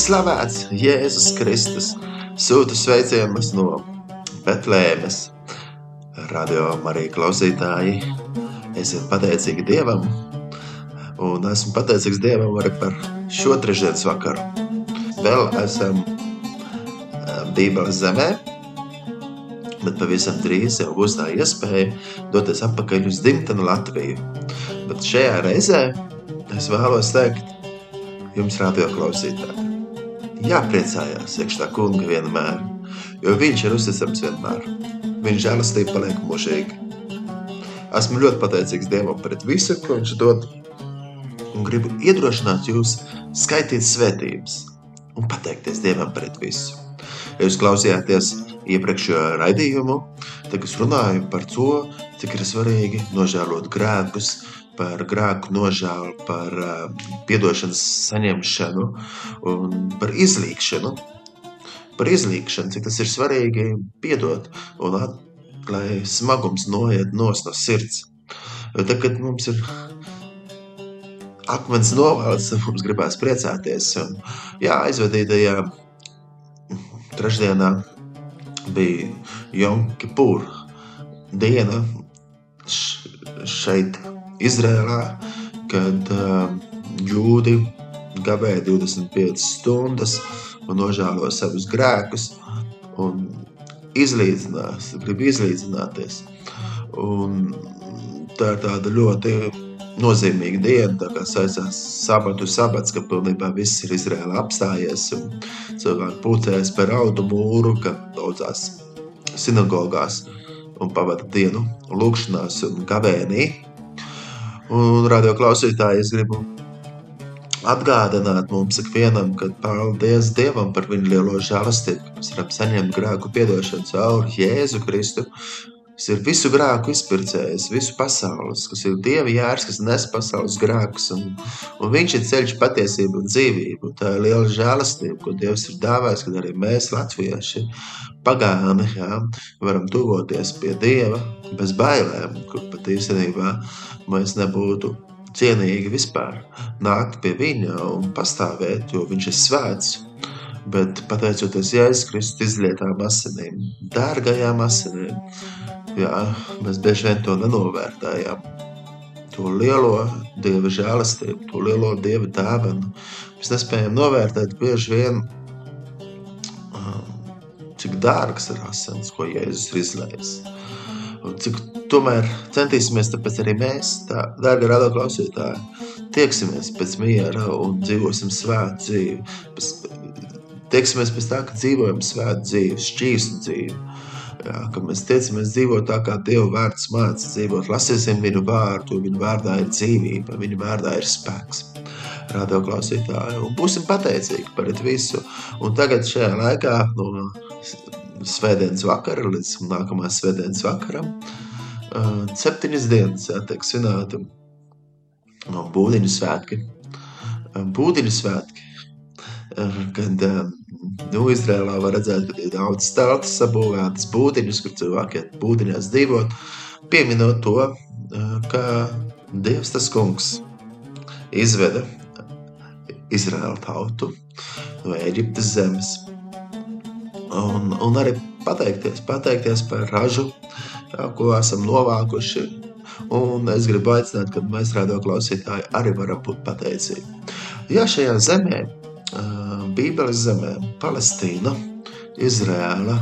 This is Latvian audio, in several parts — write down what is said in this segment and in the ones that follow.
slavēts Jēzus Kristus. Sūtu sveicienus no Betlēmes. Radio Marija klausītāji, esiet pateicīgi Dievam, un esmu pateicīgs Dievam arī par šo trešdienas vakaru. Vēl esam Bībeles zemē, bet pavisam drīz jau būs tā iespēja doties atpakaļ uz dzimteni Latviju. Bet šajā reizē es vēlos teikt jums radio klausītāji. Jāpriecājās iekš tā kunga vienmēr, jo viņš ir uzticams vienmēr. Viņš žēlastība paliek mūžīgi. Esmu ļoti pateicīgs Dievam pret visu, ko viņš dod, un gribu iedrošināt jūs skaitīt svētības un pateikties Dievam pret visu. Ja jūs klausījāties iepriekšējo raidījumu, tad es runāju par to, cik ir svarīgi nožēlot grēkus, par grēku nožēlu, par uh, piedošanas saņemšanu un par izlīkšanu. Par izlīkšanu, cik tas ir svarīgi piedot un at, lai smagums noiet nos no sirds. Jo tad, kad mums ir akmens novalds, mums gribēs priecāties. Un, jā, aizvadītajā trešdienā bija Jom Kipūra diena šeit Izrēlā, kad uh, jūdi gavēja 25 stundas un nožēlo savus grēkus un izlīdzinās, grib izlīdzināties. Un tā ir tāda ļoti nozīmīga diena, tā kā saistās sabatu sabats, ka pilnībā viss ir Izrēlā apstājies un cilvēki pūcējas par audu mūru, ka daudzās sinagogās un pavada dienu lūkšanās un gavēnī. Un, radio klausītāji, es gribu atgādināt mums ikvienam, ka paldies Dievam par viņa lielo žēlastību, ka mēs varam saņemt grēku piedošanu caur Jēzu Kristu. Tas ir visu grēku izpircējs, visu pasaules, kas ir Dieva jērs, kas nes pasaules grēkus. Un, un viņš ir ceļš patiesība un dzīvība. Un tā ir liela žēlastība, ko Dievs ir dāvājis, kad arī mēs, latvieši, pagāni, jā, varam tuvoties pie Dieva bez bailēm, kur pat īstenībā mēs nebūtu cienīgi vispār nākt pie viņa un pastāvēt, jo viņš ir svēts. Bet pateicoties Jēzus Kristus izlietām asinīm, dārgajām asinīm, jā, mēs bieži vien to nenovērtējam. To lielo Dieva žēlastību, to lielo Dieva dāvanu. Mēs nespējam novērtēt bieži vien, cik dārgs ir asins, ko Jēzus ir izlējis. Cik tomēr centīsimies, tāpēc arī mēs, tā, dārgie radio klausītāji, tieksimies pēc miera un dzīvosim svētu dzīvi. Tieksimies pēc tā, ka dzīvojam svētu dzīvi, šķīstu dzīvi. Jā, ka mēs tiecamies dzīvot tā, kā Dieva vārds māca dzīvot. Lasīsim viņu vārdu, jo viņu vārdā ir dzīvība, viņu vārdā ir spēks. Radio klausītāji, un būsim pateicīgi par visu. Un tagad šajā laikā no svētdienas vakara līdz nākamā svētdienas vakaram. Septiņas dienas tiek svinēta no būdiņu svētki. Būdiņu svētki, kad nu, Izrēlā var redzēt, ka ir daudz stāstus sabūvētas būdiņas, kur cilvēki iet būdiņās dzīvot, pieminot to, ka Dievs tas kungs izveda Izraēlu tautu no Eģiptes zemes un, un arī pateikties, pateikties par ražu, jā, ko esam novākuši. Un es gribu aicināt, ka mēs radio klausītāji arī varam būt pateicīgi. Jā, šajā zemē, Bībeles zemē, Palestīna, Izrēla,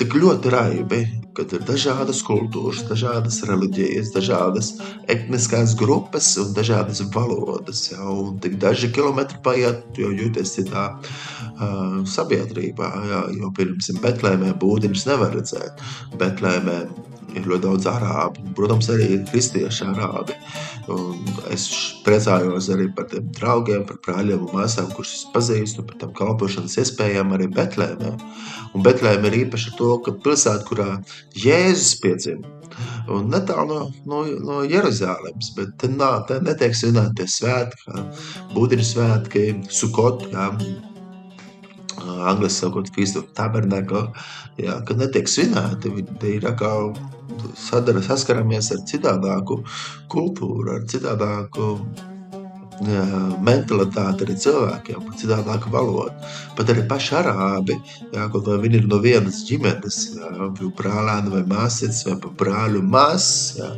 tik ļoti raibi, kad ir dažādas kultūras, dažādas reliģijas, dažādas etniskās grupas un dažādas valodas. Ja, un tik daži kilometri paiet, jo jūties citā uh, sabiedrībā. Ja, jo pirms Betlēmē būdiņus nevar redzēt. Betlēmē ir ļoti daudz arābu, protams, arī kristiešu arābi. Un es priecājos arī par tiem draugiem, par brāļiem un māsām, kurus es pazīstu, par tām kalpošanas iespējām arī Betlēmē. Un Betlēma ir īpaši to, ka pilsēta, kurā Jēzus piedzima, un netālu no, no, no Jeruzālēmas, bet te, nā, te netiek svinēti tie svētki, kā būdiņu svētki, sukot, kā angliski sakot, Feast of Tabernacle, jā, kad netiek svinēti, viņi ir atkal sadara, saskaramies ar citādāku kultūru, ar citādāku mentalitāte arī cilvēkiem, citādāka valoda. Pat arī paši arābi, jā, kaut vai viņi ir no vienas ģimenes, jā, brālēni vai māsītes vai brāļu māsas, jā,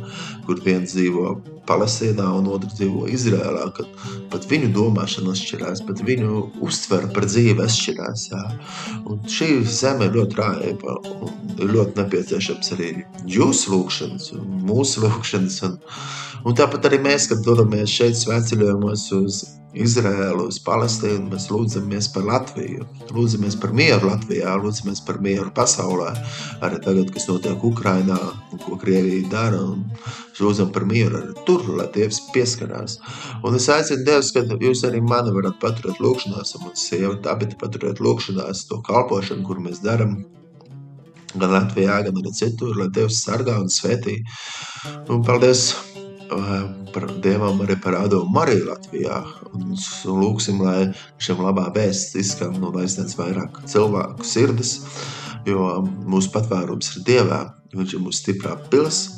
kur viens dzīvo Palestīnā un otrs dzīvo Izrēlā, kad pat viņu domāšana atšķirās, pat viņu uztvere par dzīvi atšķirās. Jā. Un šī zeme ir ļoti rājība un ir ļoti nepieciešams arī jūsu lūkšanas mūsu lūkšanas. Un, un tāpat arī mēs, kad dodamies šeit svētceļojumos uz Izraēlu, uz Palestīnu, mēs lūdzamies par Latviju, lūdzamies par mieru Latvijā, lūdzamies par mieru pasaulē. Arī tagad, kas notiek Ukrainā, ko Krievija dara, un lūdzam par mieru arī tur, lai Dievs pieskarās. Un es aicinu Dievs, ka jūs arī mani varat paturēt lūkšanās, un mums sieva Tabita paturēt lūkšanās to kalpošanu, kur mēs daram, gan Latvijā, gan arī citur, lai Dievs sargā un svētī. Un paldies par Dievam arī par Ādomu Mariju Latvijā. Un, un lūksim, lai šiem labā vēsts izskan no aizsniedz vairāk cilvēku sirdis, jo mūsu patvērums ir Dievā. Viņš ir mūsu stiprā pils,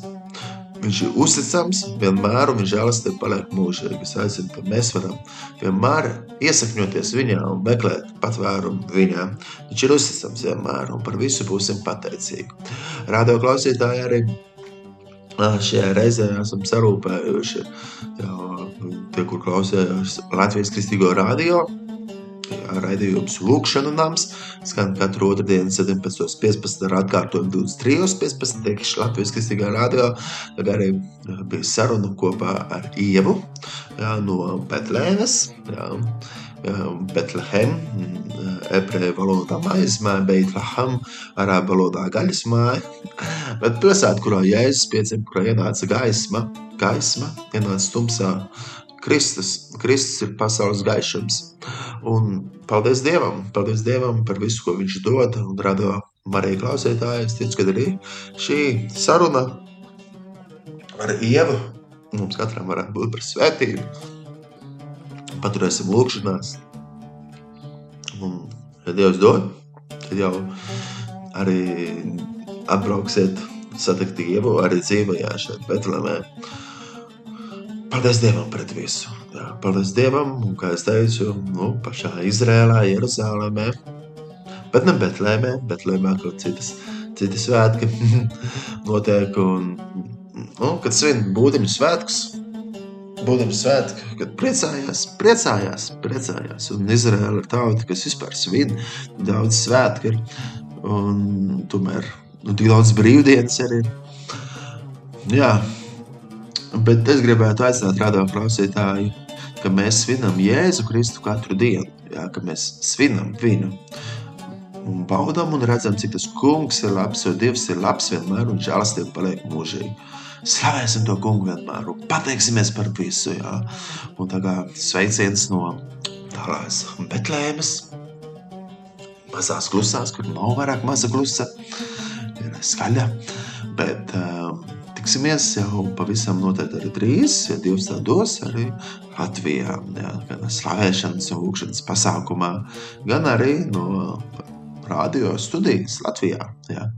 Viņš ir uzticams vienmēr, un viņa žēlastība paliek mūžīgi. Es aicinu, ka mēs varam vienmēr iesakņoties viņā un meklēt patvērumu viņā. Viņš ir uzticams vienmēr, un par visu būsim pateicīgi. Radio klausītāji arī šajā reizē esam sarūpējuši tie, kur klausījās Latvijas kristīgo radio. Raidījums Lūkšana nams skan katru otrdienu 17.15 ar atkārtojumu 23.15 teikšu Latvijas kristīgā radio. Tad arī bija saruna kopā ar Ievu jā, no Betlēnas. Jā. Betlehem, ebreju valodā maizmē, Beitlehem, arābu valodā gaļas māja. Bet pilsēta, kurā Jēzus piedzim, kurā ienāca gaisma, gaisma, ienāca tumsā, Kristus, Kristus ir pasaules gaišums. Un paldies Dievam, paldies Dievam par visu, ko viņš dod un rada Marija klausītāji. Es ticu, ka arī šī saruna ar Ievu mums katram varētu būt par svētību paturēsim lūkšanās. Un, ja Dievs dod, tad jau arī atbrauksiet satikt Dievu arī dzīvajā šeit Betlemē. Paldies Dievam pret visu. Jā, paldies Dievam, un kā es teicu, nu, pašā Izrēlā, Jeruzālēmē, bet ne Betlēmē, Betlēmē kaut citas, citas svētki notiek, un, nu, kad svin būdiņu svētkus, būdami svētki, kad priecājās, priecājās, priecājās. Un Izraēla ir tauta, kas vispār svin daudz svētku ir. Un tomēr nu, tik daudz brīvdienas arī ir. Jā, bet es gribētu aicināt radio klausītāju, ka mēs svinam Jēzu Kristu katru dienu. Jā, ka mēs svinam viņu. Un baudām un redzam, cik tas kungs ir labs, jo Dievs ir labs vienmēr un žēlastība paliek mūžīgi slavēsim to kungu vienmēr un pateiksimies par visu. Jā. Un tā kā sveiciens no tālās Betlēmas, mazās klusās, kur nav vairāk maza klusa, ir skaļa, bet um, tiksimies jau pavisam noteikti arī drīz, ja Dievs tā dos arī Latvijā, jā, gan slavēšanas un lūkšanas pasākumā, gan arī no radio studijas Latvijā. Jā.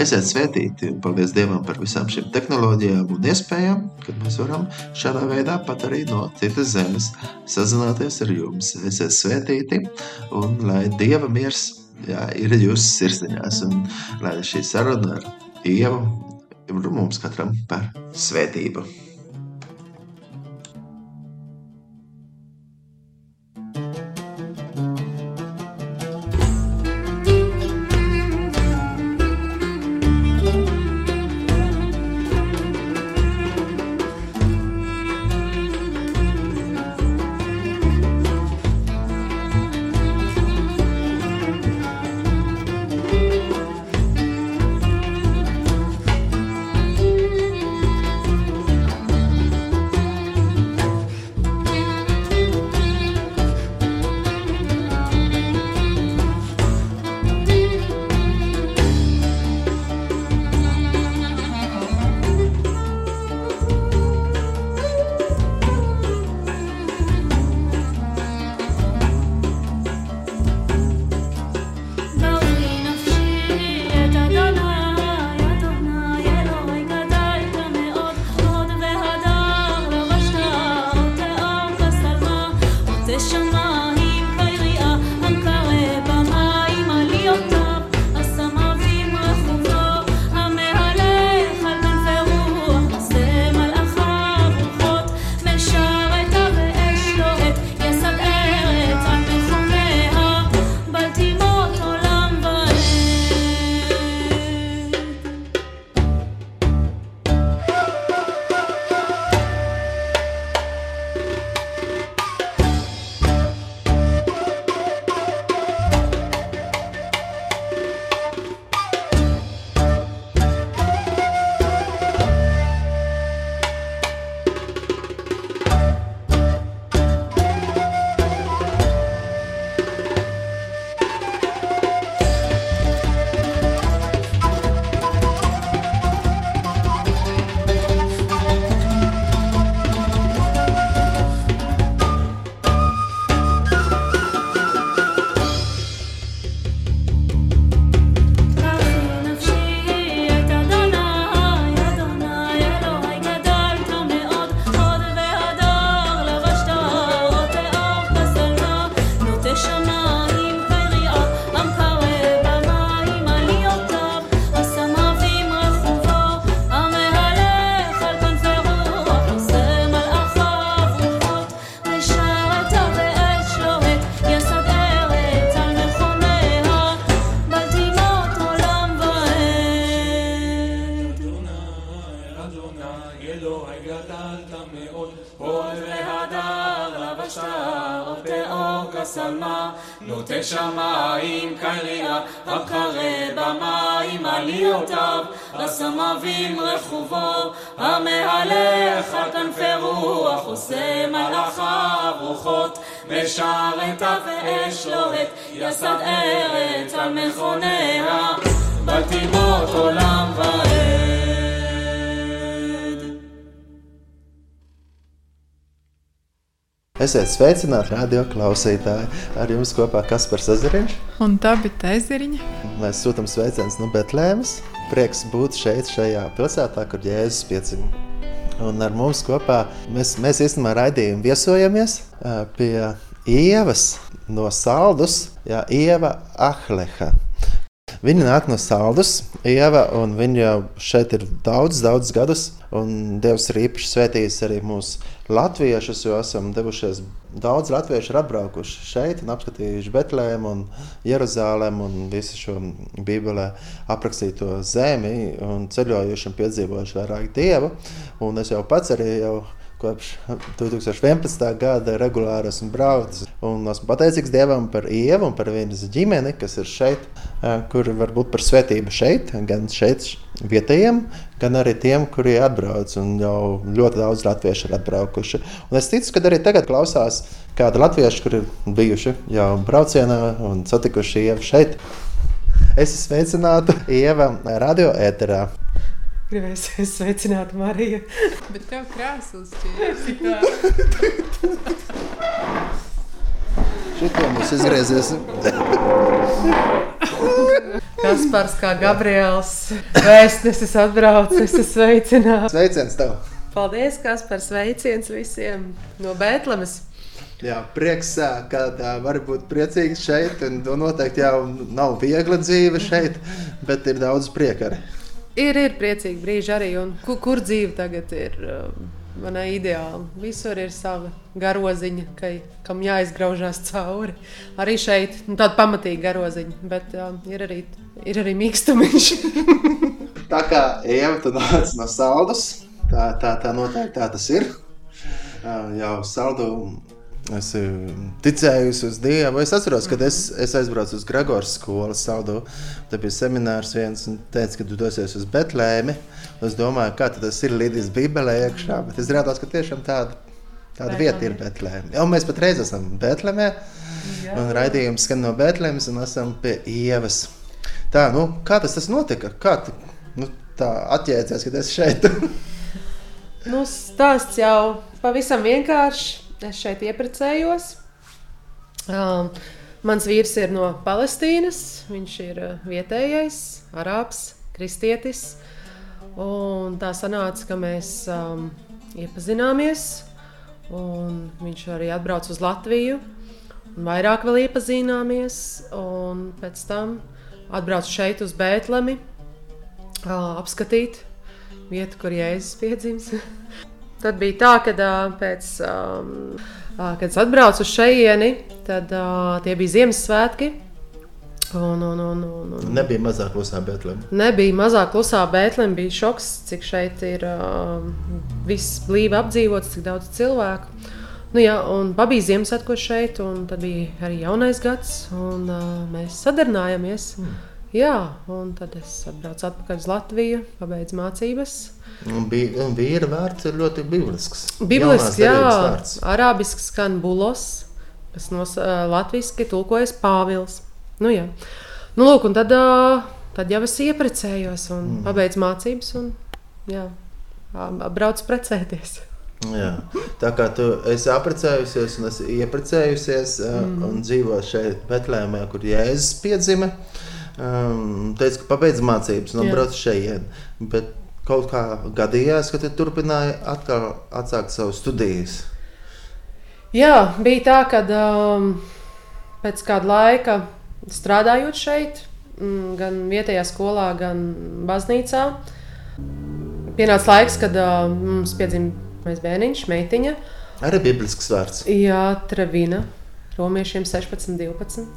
Esiet svētīti un paldies Dievam par visām šīm tehnoloģijām un iespējām, kad mēs varam šādā veidā pat arī no citas zemes sazināties ar jums. Esiet svētīti un lai Dieva miers jā, ir jūsu sirsniņās un lai šī saruna ar Dievu ir mums katram par svētību. Esiet sveicināti, radio klausītāji. Ar jums kopā Kaspars Zariņš. Un tā bija Tēzeriņa. Mēs sūtām sveicienus no Betlēmas. Prieks būt šeit, šajā pilsētā, kur Jēzus piedzima. Un ar mums kopā mēs, mēs īstenībā raidījumu viesojamies pie Ievas no Saldus, jā, Ieva Ahleha. Viņa nāk no Saldus, Ieva, un viņa jau šeit ir daudz, daudz gadus. Un Dievs ir īpaši svētījis arī mūsu latviešus, jo esam devušies. Daudz latviešu ir atbraukuši šeit un apskatījuši Betlēmu un Jeruzalem un visu šo Bībelē aprakstīto zemi un ceļojuši un piedzīvojuši vairāk Dievu. Un es jau pats arī jau kopš 2011. gada regulāri esmu braucis. Un esmu pateicīgs Dievam par Ievu un par viņas ģimeni, kas ir šeit, kur var būt par svētību šeit, gan šeit vietējiem, gan arī tiem, kuri atbrauc. Un jau ļoti daudz latviešu ir atbraukuši. Un es ticu, ka arī tagad klausās kādi latvieši, kuri ir bijuši jau braucienā un satikuši Ievu šeit. Es sveicinātu Ieva radio ēterā. Gribēju sveicināt Mariju. Bet tev krāsas šķiet. Šito mēs izgriezīsim. Kaspars kā Gabriels vēstnesis atbraucis, es sveicinātu. Sveiciens tev! Paldies, Kaspars, sveiciens visiem no Bētlemes. Jā, prieks, ka tā var būt priecīgs šeit. Un noteikti jau nav viegla dzīve šeit, bet ir daudz prieka arī. Ir, ir priecīgi brīži arī, kur, kur dzīve tagad ir manai ideāli. Visur ir sava garoziņa, ka, kam jāizgraužās cauri. Arī šeit nu, tāda pamatīga garoziņa, bet jā, ir arī, ir arī mīkstumiņš. tā kā Eva, tu nāc no saldus, tā, tā, tā noteikti tā tas ir. Jau saldu Es ticēju uz Dievu. Es atceros, kad es, es aizbraucu uz Gregors skolu, Saudu. Tur bija seminārs viens un teica, ka tu dosies uz Betlēmi. Es domāju, kā tas ir līdz Bībelē iekšā, bet es redzēju, ka tiešām tāda, tāda vieta ir Betlēmi. Jau mēs patreiz esam Betlēmē, un raidījums skan no Betlēmas, un esam pie Ievas. Tā, nu, kā tas, tas notika? Kā tu nu, tā atjēdzies, kad esi šeit? nu, stāsts jau pavisam vienkārši es šeit ieprecējos. Um, mans vīrs ir no Palestīnas, viņš ir uh, vietējais, arābs, kristietis. Un tā sanāca, ka mēs um, iepazināmies, un viņš arī atbrauca uz Latviju. Vairāk vēl iepazināmies, un pēc tam atbraucu šeit uz Bēntlemi, uh, apskatīt vietu, kur Jēzus piedzimis. Tad bija tā, ka pēc, uh, kad es atbraucu uz šejieni, tad tie bija Ziemassvētki. Un, un, un, un, un. Nebija mazāk klusā Bēntlēmē. Nebija mazāk klusā Bēntlēmē. Bija šoks, cik šeit ir uh, viss blīvi apdzīvots, cik daudz cilvēku. Nu, jā, un bija Ziemassvētkos šeit, un tad bija arī jaunais gads, un uh, mēs sadarbojamies. Mm. Jā, un tad es atbraucu atpakaļ uz Latviju, pabeidzu mācības. Un vīra vārds ir ļoti biblisks. Biblisks, jā, arābisks skan bulos, kas no uh, latviski tulkojas Pāvils. Nu, jā. nu, lūk, un tad, uh, tad jau es ieprecējos un mm. pabeidzu mācības un jā, braucu precēties. Jā. Tā kā tu esi apprecējusies un esi ieprecējusies mm. un dzīvo šeit, Betlēmē, kur Jēzus piedzima, um, teica, ka pabeidz mācības un brauc šeit. Bet kaut kā gadījās, ka tu turpināji atkal atsākt savu studijas? Jā, bija tā, ka um, pēc kāda laika strādājot šeit, mm, gan vietējā skolā, gan baznīcā, pienāca laiks, kad uh, mums piedzima bērniņš, meitiņa. Arī biblisks vārds. Jā, Trevina, romiešiem 16, 12.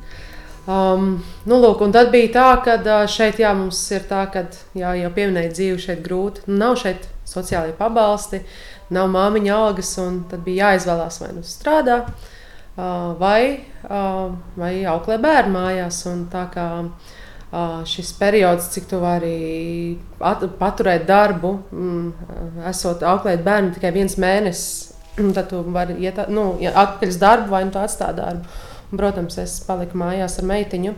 Um, nu, lūk, un tad bija tā, ka šeit jā, mums ir tā, ka jā, jau pieminēja dzīvi šeit grūti. Nu, nav šeit sociālai pabalsti, nav māmiņa algas, un tad bija jāizvēlās vai nu strādā, vai, vai auklē bērnu mājās. Un tā kā šis periods, cik tu vari paturēt darbu, mm, esot auklēt bērnu tikai viens mēnesis, tad tu vari iet nu, atpakaļ uz darbu vai nu tu atstāji darbu. Protams, es paliku mājās ar meitiņu.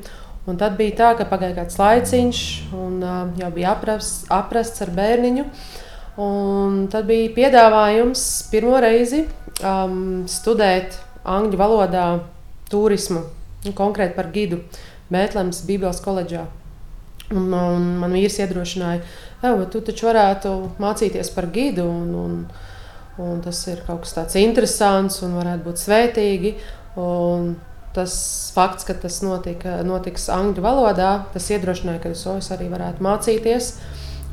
Un tad bija tā, ka pagāja kāds laiciņš, un uh, jau bija aprasts, aprasts ar bērniņu. Un tad bija piedāvājums pirmo reizi um, studēt angļu valodā turismu, konkrēti par gidu Bēntlēmas Bībeles koledžā. Un, un man vīrs iedrošināja, ka tu taču varētu mācīties par gidu. Un, un, un tas ir kaut kas tāds interesants un varētu būt svētīgi. Un tas fakts, ka tas notika, notiks angļu valodā, tas iedrošināja, ka es arī varētu mācīties.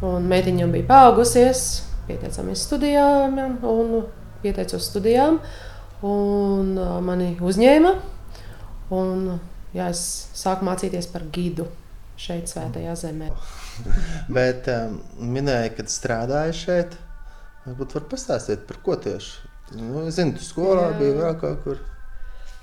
Un meitiņam bija paaugusies, pieteicāmies studijām un pieteicos studijām. Un uh, mani uzņēma. Un, jā, es sāku mācīties par gidu šeit, Svētajā zemē. Bet um, minēja, kad strādāja šeit. Varbūt var pastāstīt par ko tieši. Nu, es zinu, tu skolā jā. biji vēl kaut kur.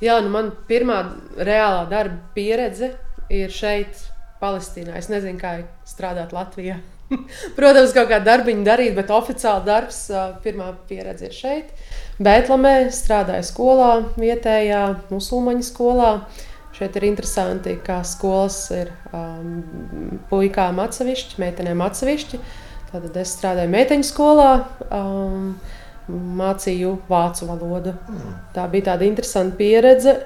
Jā, nu man pirmā reālā darba pieredze ir šeit, Palestīnā. Es nezinu, kā strādāt Latvijā. Protams, kaut kāda darbiņa darīt, bet oficiāli darbs pirmā pieredze ir šeit. Bēltlamē strādāju skolā, vietējā musulmaņu skolā. Šeit ir interesanti, ka skolas ir um, puikām atsevišķi, meitenēm atsevišķi. Tad es strādāju meiteņu skolā, um, mācīju vācu valodu. Mm. Tā bija tāda interesanta pieredze.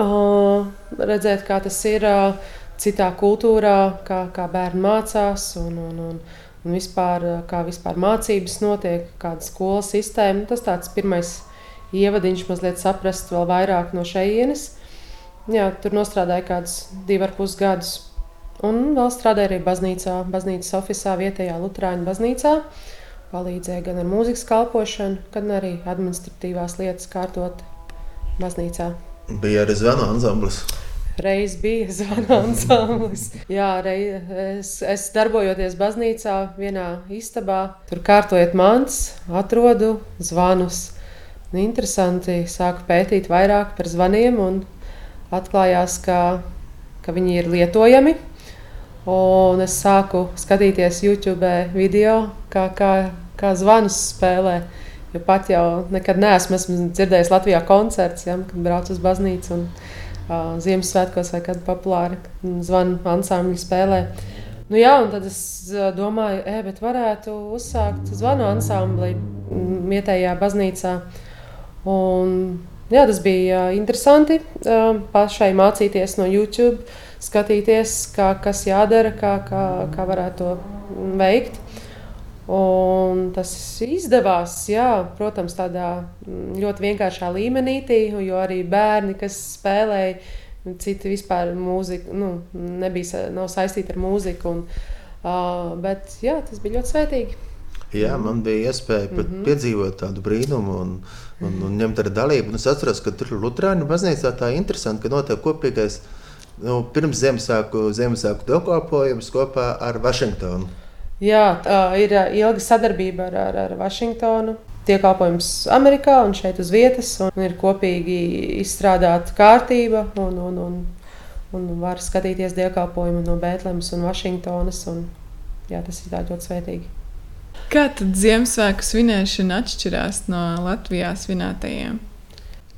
Uh, redzēt, kā tas ir. Uh, citā kultūrā, kā, kā bērni mācās un, un, un, un vispār, kā vispār mācības notiek, kāda skolas sistēma. Tas tāds pirmais ievadiņš mazliet saprast vēl vairāk no šejienes. Jā, tur nostrādāja kādus divus ar pus gadus. Un vēl strādāja arī baznīcā, baznīcas oficiālā vietējā Lutāņu baznīcā. Palīdzēja gan ar mūzikas kalpošanu, gan arī administratīvās lietas kārtot baznīcā. Bija arī zvanu ansamblis. Reiz bija zvana ansamblis. Jā, reiz, es, es darbojoties baznīcā, vienā istabā, tur kārtojot mans, atrodu zvanus. Interesanti, sāku pētīt vairāk par zvaniem un atklājās, ka, ka viņi ir lietojami. Un es sāku skatīties YouTube video, kā, kā, kā zvanus spēlē. Jo pat jau nekad neesmu dzirdējis Latvijā koncerts, ja, kad braucu uz baznīcu. Un, Ziemassvētkos vai kad populāri zvanu ansambļi spēlē. Nu, jā, un tad es domāju, e, bet varētu uzsākt zvanu ansambli vietējā baznīcā. Un, jā, tas bija interesanti pašai mācīties no YouTube, skatīties, kā, kas jādara, kā, kā, kā varētu to veikt. Un tas izdevās, jā, protams, tādā mm, ļoti vienkāršā līmenī, jo arī bērni, kas spēlēja, citi vispār mūziku, nu, nebija nav saistīti ar mūziku. Un, uh, bet jā, tas bija ļoti svētīgi. Jā, man bija iespēja mm -hmm. piedzīvot tādu brīnumu un, un, un ņemt arī dalību. Un es atceros, ka tur Lutāņu baznīcā tā ir interesanti, ka notiek kopīgais nu, pirms Ziemassvētku, dievkalpojums kopā ar Vašingtonu. Jā, tā ir ilga sadarbība ar, ar, ar Vašingtonu. Tiek kalpojums Amerikā un šeit uz vietas, un ir kopīgi izstrādāta kārtība, un, un, un, un var skatīties dievkalpojumu no Bēntlēmas un Vašingtonas. Un, jā, tas ir ļoti svētīgi. Kā tad Ziemassvētku svinēšana atšķirās no Latvijas svinētajiem?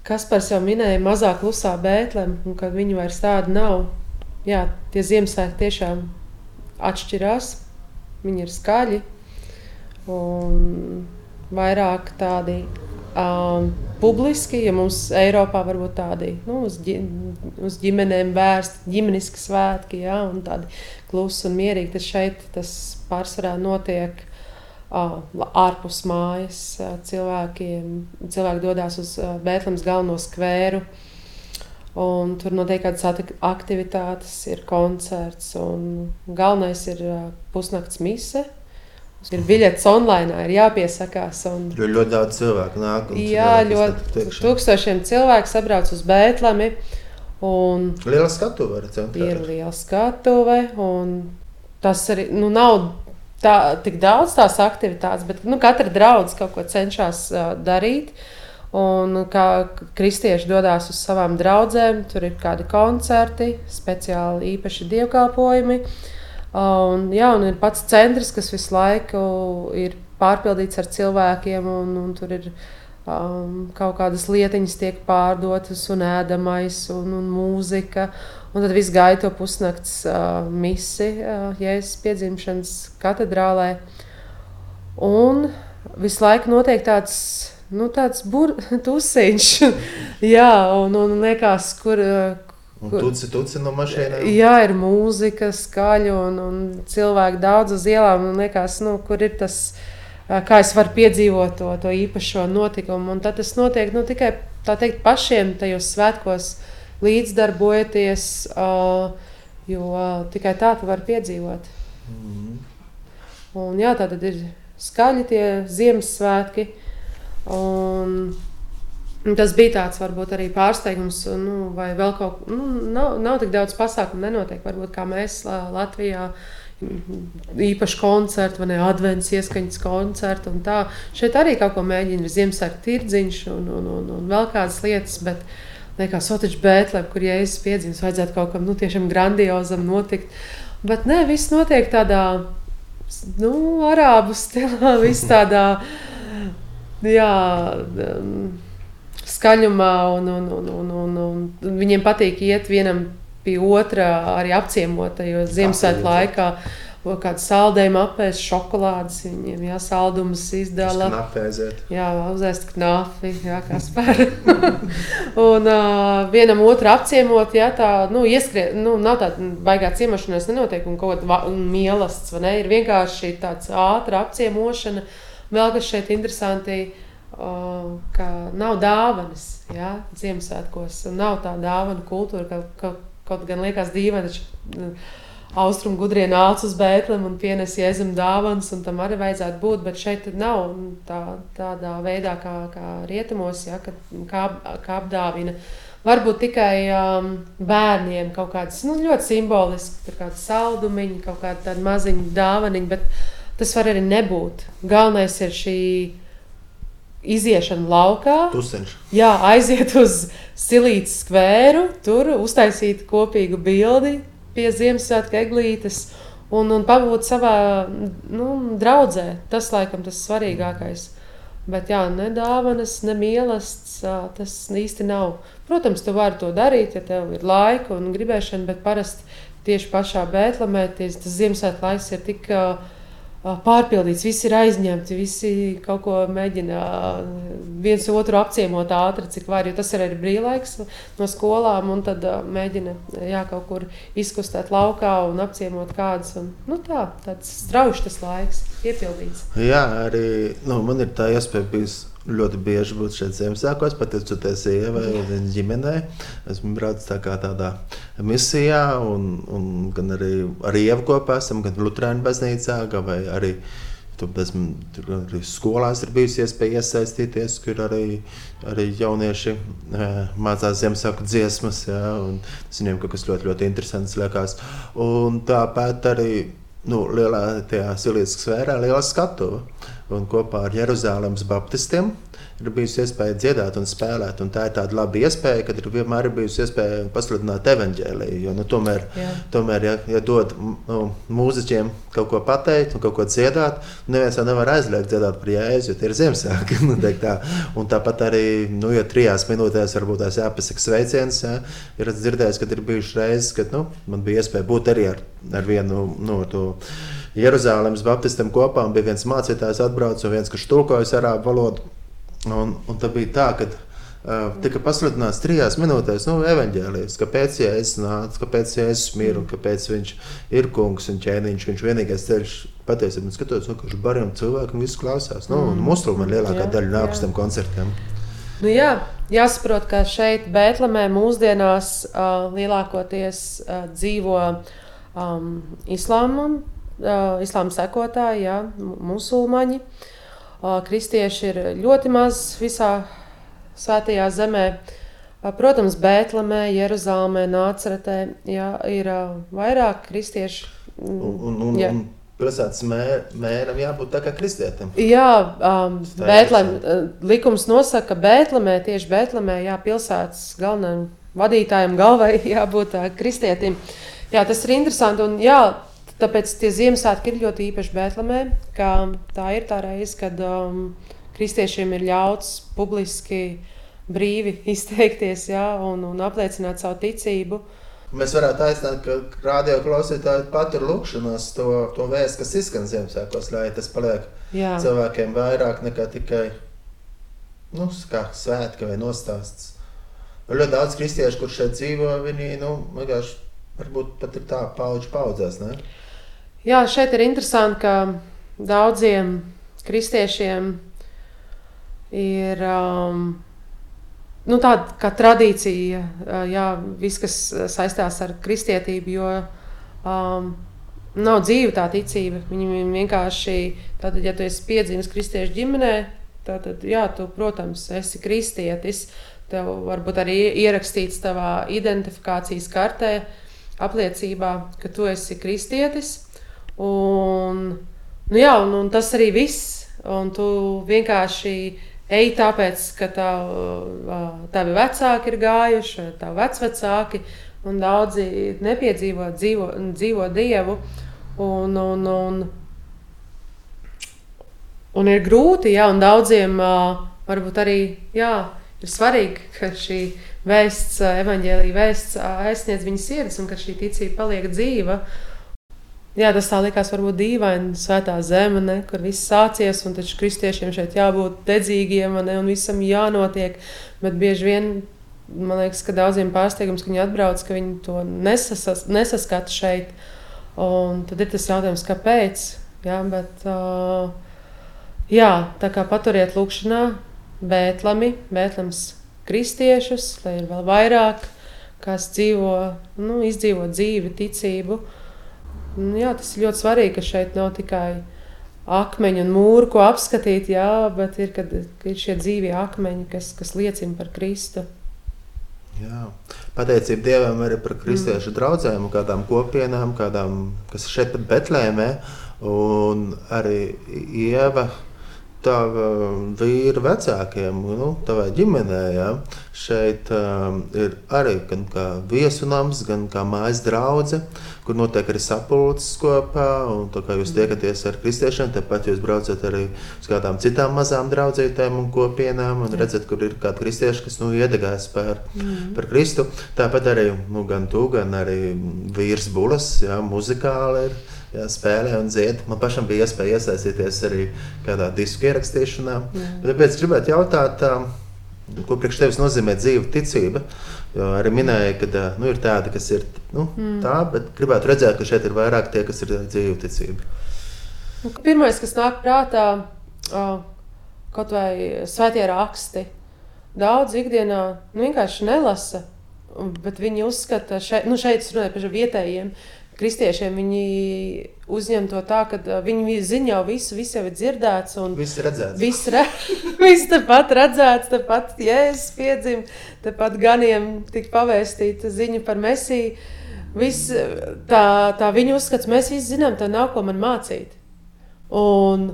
Kas par sevi minēja, mazāk klusā Bēntlēm, un kad viņi vairs tādi nav. Jā, tie Ziemassvētki tiešām atšķirās viņi ir skaļi un vairāk tādi um, publiski, ja mums Eiropā varbūt tādi nu, uz, ģi, uz ģimenēm vērsti ģimeniski svētki, ja, un tādi klusi un mierīgi, tad šeit tas pārsvarā notiek uh, ārpus mājas. Cilvēkiem, cilvēki dodas uz Bēntlēmas galveno skvēru. Un tur notiek kādas aktivitātes, ir koncerts, un galvenais ir pusnakts mise. Ir biļets online, ir jāpiesakās. Un... Ir ļoti daudz cilvēku. Nāk, jā, ļoti tūkstošiem cilvēku sabrauc uz Bēntlemi. Un liela skatuve ir centrā. Ir liela skatuve, un tas arī nu, nav tā, tik daudz tās aktivitātes, bet nu, katra draudzene kaut ko cenšas uh, darīt. Un kā kristieši dodas uz savām draudzēm, tur ir kādi koncerti, speciāli īpaši dievkalpojumi. Un, jā, un ir pats centrs, kas visu laiku ir pārpildīts ar cilvēkiem, un, un tur ir um, kaut kādas lietiņas tiek pārdotas, un ēdamais, un, un mūzika. Un tad viss gaida to pusnakts uh, misi uh, Jēzus piedzimšanas katedrālē. Un visu laiku notiek tāds, nu, tāds tusiņš, jā, un, un liekas, kur. Un tuci, tuci no mašīnām. Jā, ir mūzika, skaļa un, un cilvēki daudz uz ielām. Un liekas, nu, kur ir tas, kā es varu piedzīvot to, to īpašo notikumu. Un tad tas notiek nu, tikai teikt, pašiem tajos svētkos līdzdarbojoties, uh, jo tikai tā tu vari piedzīvot. Mm. Un, jā, tā tad ir skaļi tie Ziemassvētki. Un, Tas bija tāds varbūt arī pārsteigums, nu, vai vēl kaut kas nu, nav, nav tik daudz pasākumu, nenotiek. Varbūt kā mēs Latvijā īpaši koncerti, vai ne adventas ieskaņas koncerti. Šeit arī kaut ko mēģina Ziemassvētku tirdziņš un, un, un, un vēl kādas lietas. Bet, Liekas, Sotiņš Bēltlēm, kur jēzus piedzimts, vajadzētu kaut kam nu, tiešām grandiozam notikt. Bet nē, viss notiek tādā nu, arābu stilā, viss tādā jā, um, skaļumā, un, un, un, un, un, un viņiem patīk iet vienam pie otra arī apciemotajos Ziemassvētku laikā kādu saldējumu apēst, šokolādes, viņiem jā, saldumus izdala. Jā, uzēst knafi, jā, kā spēr. un uh, vienam otru apciemot, jā, tā, nu, ieskriet, nu, nav tāda baigā ciemošanās nenotiek un kaut kāda mielasts, vai ne, ir vienkārši tāds ātra apciemošana. Vēl kas šeit interesanti, uh, ka nav dāvanas, jā, Ziemassvētkos, nav tā dāvana kultūra, ka, ka kaut gan liekas dīvaini, taču austrumu gudrie nāca uz Bēntlem un pienesa jēzum dāvanas, un tam arī vajadzētu būt. Bet šeit nav tā, tādā veidā, kā, kā rietumos, ja, kad, kā, kā apdāvina. Varbūt tikai um, bērniem kaut kādas nu, ļoti simboliskas, kāda saldumiņa, kaut kāda maziņa dāvaniņa, tas var arī nebūt. Galvenais ir šī iziešana laukā. Tusiņš. Jā, aiziet uz silītas skvēru, tur uztaisīt kopīgu bildi, pie Ziemassvētku eglītes un, un pabūt savā nu, draudzē. Tas, laikam, tas svarīgākais. Bet, jā, ne dāvanas, ne mīlestības, tas īsti nav. Protams, tu vari to darīt, ja tev ir laika un gribēšana, bet parasti tieši pašā Bēltlamē tas Ziemassvētku laiks ir tik uh, pārpildīts, visi ir aizņemti, visi kaut ko mēģina viens otru apciemot ātri, cik var, jo tas ir arī brīvlaiks no skolām, un tad mēģina jā, kaut kur izkustēt laukā un apciemot kādus. Un, nu tā, tāds strauši tas laiks, piepildīts. Jā, arī nu, man ir tā iespēja bijusi ļoti bieži būt šeit Ziemassvētkos, pateicoties sievai un ģimenei. Esmu braucis tā kā tādā misijā, un, un gan arī ar Ievu kopā esam, gan Lutrāņu baznīcā, gan arī. Tur, arī skolās ir bijusi iespēja iesaistīties, kur arī, arī jaunieši e, mācās Ziemassvētku dziesmas. Ja, tas viņiem kaut kas ļoti, ļoti interesants liekas. Un tāpat arī nu, lielā silijas sfērā, liela skatuve un kopā ar Jeruzalemes baptistiem ir bijusi iespēja dziedāt un spēlēt. Un tā ir tāda laba iespēja, kad ir vienmēr bijusi iespēja pasludināt evaņģēlīju. Jo, nu, tomēr, Jā. tomēr ja, ja dod nu, mūziķiem kaut ko pateikt un kaut ko dziedāt, neviens jau nevar aizliegt dziedāt par jēzu, jo tie ir Ziemassvētki. Nu, tā. Un tāpat arī, nu, ja trijās minūtēs varbūt tās jāpasaka sveiciens, ja, ir dzirdējis, ka ir bijušas reizes, kad nu, man bija iespēja būt arī ar, ar vienu no nu, to. Jeruzalemes Baptistam kopā, un bija viens mācītājs, atbraucis, un viens, kurš tulkojas arābu valodu. Un, un tā bija tā, ka uh, tika pasludināts trijās minūtēs, nu, evanģēlijas, kāpēc Jēzus nāca, kāpēc Jēzus mir un kāpēc viņš ir kungs un ķēniņš, viņš vienīgais ceļš patiesībā skatos, nu, kurš bariem cilvēku un visu klausās. Nu, un musulmaņi lielākā jā, daļa nāk uz tiem koncertiem. Nu, jā, jāsaprot, ka šeit Bēltlemē mūsdienās uh, lielākoties uh, dzīvo um, islāmam, islāma sekotāji, jā, musulmaņi. Kristieši ir ļoti maz visā svētajā zemē. Protams, Bēltlemē, Jeruzalemē, Nāceretē jā, ir vairāk kristiešu. Un, un, un, un pilsētas mēr, mēram jābūt tā kā kristietim. Jā, um, Tā Bētlem, likums nosaka, ka Bēltlemē, tieši Bēltlemē, jā, pilsētas galvenajam vadītājam, galvai jābūt uh, kristietim. Jā, tas ir interesanti. Un, jā, tāpēc tie Ziemassvētki ir ļoti īpaši Bēltlemē, ka tā ir tā reize, kad um, kristiešiem ir ļauts publiski brīvi izteikties jā, un, un apliecināt savu ticību. Mēs varētu aicināt, ka radio klausītāji patur lūkšanās to, to vēstu, kas izskan Ziemassvētkos, lai tas paliek Jā. cilvēkiem vairāk nekā tikai nu, svētki vai nostāsts. Ir ļoti daudz kristiešu, kurš šeit dzīvo, viņi nu, vienkārši varbūt pat ir tā paudžu paudzēs. Ne? Jā, šeit ir interesanti, ka daudziem kristiešiem ir um, nu, tāda kā tradīcija, uh, jā, viss, kas saistās ar kristietību, jo um, nav dzīva tā ticība. Viņam vienkārši, tātad, ja tu esi piedzimis kristiešu ģimenē, tad, jā, tu, protams, esi kristietis. Tev varbūt arī ierakstīts tavā identifikācijas kartē, apliecībā, ka tu esi kristietis. Un, nu jā, un, un tas arī viss. Un tu vienkārši ej tāpēc, ka tav, tavi vecāki ir gājuši, tavi vecvecāki, un daudzi nepiedzīvo dzīvo, dzīvo dievu. Un, un, un, un ir grūti, jā, un daudziem varbūt arī jā, ir svarīgi, ka šī vēsts, evaņģēlīja vēsts aizsniedz viņas sirds un ka šī ticība paliek dzīva. Jā, tas tā likās varbūt dīvaini, svētā zeme, ne, kur viss sācies, un taču kristiešiem šeit jābūt dedzīgiem ne, un visam jānotiek. Bet bieži vien man liekas, ka daudziem pārsteigums, ka viņi atbrauc, ka viņi to nesas, nesaskata šeit. Un tad ir tas jautājums, kāpēc. Jā, bet, uh, jā, tā kā paturiet lūkšanā, Bētlami, Bētlams kristiešus, lai ir vēl vairāk, kas dzīvo, nu, izdzīvo dzīvi, ticību. Un, jā, tas ir ļoti svarīgi, ka šeit nav tikai akmeņi un mūri, ko apskatīt, jā, bet ir, kad, ka ir šie dzīvie akmeņi, kas, kas liecina par Kristu. Jā. Pateicība Dievam arī par kristiešu mm. draugiem, kādām kopienām, kādām, kas šeit pat Betlēmē. Un arī Ieva, tava vīra vecākiem, nu, tavai ģimenei. Ja? Šeit um, ir arī gan kā viesunams, gan kā mājas draudzene, kur notiek arī sapulces kopā. Un, kā jūs tiekaties ar kristiešiem, tāpat jūs braucat arī uz kādām citām mazām draudzītēm un kopienām. Un redzat, kur ir kādi kristieši, kas nu, iedegās par, mm. par Kristu. Tāpat arī nu, gan tu, gan arī vīrs Bulas, ja, muzikāli ir jā, spēlē un dzied. Man pašam bija iespēja iesaistīties arī kādā disku ierakstīšanā. Mm. Tāpēc gribētu jautāt, ko priekš tevis nozīmē dzīve ticība. Jo arī minēja, ka nu, ir tādi, kas ir nu, mm. tā, bet gribētu redzēt, ka šeit ir vairāk tie, kas ir dzīve ticība. Nu, Pirmais, kas nāk prātā, kaut vai svētie raksti. Daudz ikdienā nu, vienkārši nelasa, bet viņi uzskata, šeit, nu, šeit es runāju par vietējiem, kristiešiem viņi uzņem to tā, ka viņi zina jau visu, viss jau ir dzirdēts. Viss ir redzēts. Viss, re, viss tepat redzēts, tepat jēzus piedzim, tepat ganiem tika pavēstīta ziņa par mesiju. Viss, tā, tā viņa uzskats, mēs visi zinām, tā nav ko man mācīt. Un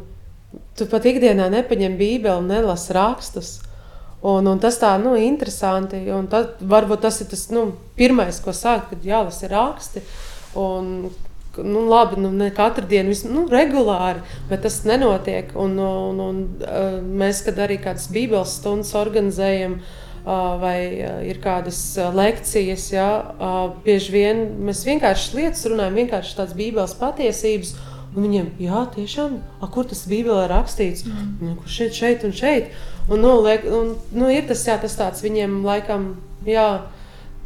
tu pat ikdienā nepaņem bībeli, nelasi rakstus. Un, un tas tā, nu, interesanti. Un tad, varbūt tas ir tas nu, pirmais, ko sākt, kad jālasa raksti. Un, nu, labi, nu, ne katru dienu, vis, nu, regulāri, bet tas nenotiek. Un, un, un, mēs, kad arī kādas bībeles stundas organizējam, vai ir kādas lekcijas, ja, bieži vien mēs vienkārši lietas runājam, vienkārši tādas bībeles patiesības. Un viņiem, jā, tiešām, a, kur tas Bībelē rakstīts? Mm. Nu, kur šeit, šeit un šeit. Un, nu, liek, un, nu, ir tas, jā, tas tāds viņiem laikam, jā,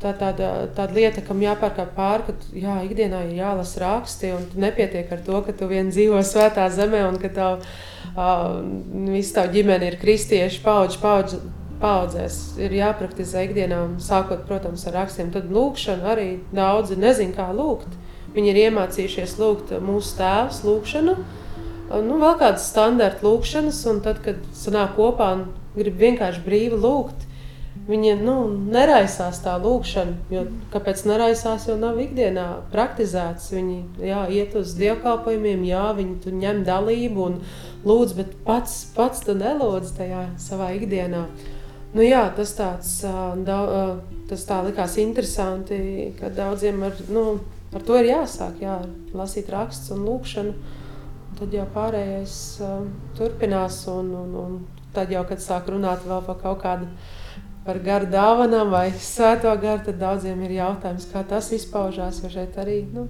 tā tāda, tāda lieta, kam jāpārkāp pāri, ka jā, ikdienā ir jālasa raksti, un nepietiek ar to, ka tu vien dzīvo svētā zemē un ka tav, uh, visa tava ģimene ir kristieši paudžu, paudžu, paudzēs. Ir jāpraktizē ikdienā, sākot, protams, ar rakstiem. Tad lūkšana arī daudzi nezin, kā lūgt. Viņi ir iemācījušies lūgt mūsu tēvs, lūgšanu, nu, vēl kādas standarta lūkšanas, un tad, kad sanāk kopā un grib vienkārši brīvi lūgt, Viņa nu, neraisās tā lūkšana, jo kāpēc neraisās, jo nav ikdienā praktizēts. Viņi jā, iet uz dievkalpojumiem, jā, viņi tur ņem dalību un lūdz, bet pats, pats tu nelūdz tajā savā ikdienā. Nu, jā, tas, tāds, daudz, tas tā likās interesanti, ka daudziem ar, nu, ar to ir jāsāk, jā, lasīt rakstus un lūkšanu. Tad jau pārējais turpinās, un, un, un tad jau, kad sāk runāt vēl par kaut kādu par garu dāvanām vai svēto garu, tad daudziem ir jautājums, kā tas izpaužās. Jo šeit arī nu,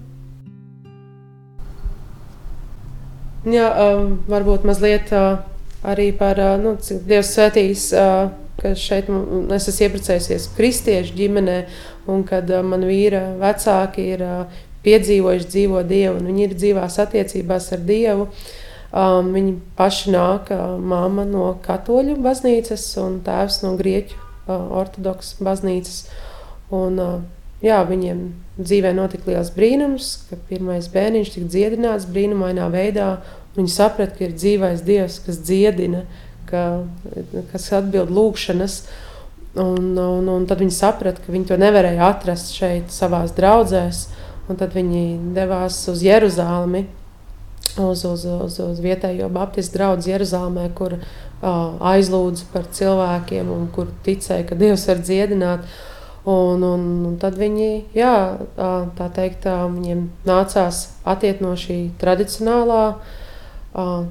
jā, um, varbūt mazliet uh, arī par uh, nu, cik Dievs svētīs. Uh, ka šeit es esmu iepriecējusies kristiešu ģimenē, un kad uh, man vīra vecāki ir uh, piedzīvojuši dzīvo Dievu, un viņi ir dzīvās attiecībās ar Dievu. Um, viņi paši nāk, uh, māma no katoļu baznīcas un tēvs no grieķu ortodoksas baznīcas. Un, jā, viņiem dzīvē notika liels brīnums, ka pirmais bērniņš tika dziedināts brīnumainā veidā. Viņi saprata, ka ir dzīvais Dievs, kas dziedina, ka, kas atbild lūgšanas. Un, un, un tad viņi saprata, ka viņi to nevarēja atrast šeit, savā draudzēs. Tad viņi devās uz Jeruzalemi, uz, uz, uz, uz vietējo Baptistu draugu Jeruzalemē, kur uh, aizlūdzu par cilvēkiem, un kur ticēja, ka Dievs var dziedināt. Un, un, un tad viņi, jā, tā teikt, viņiem nācās attiekt no šī tradicionālā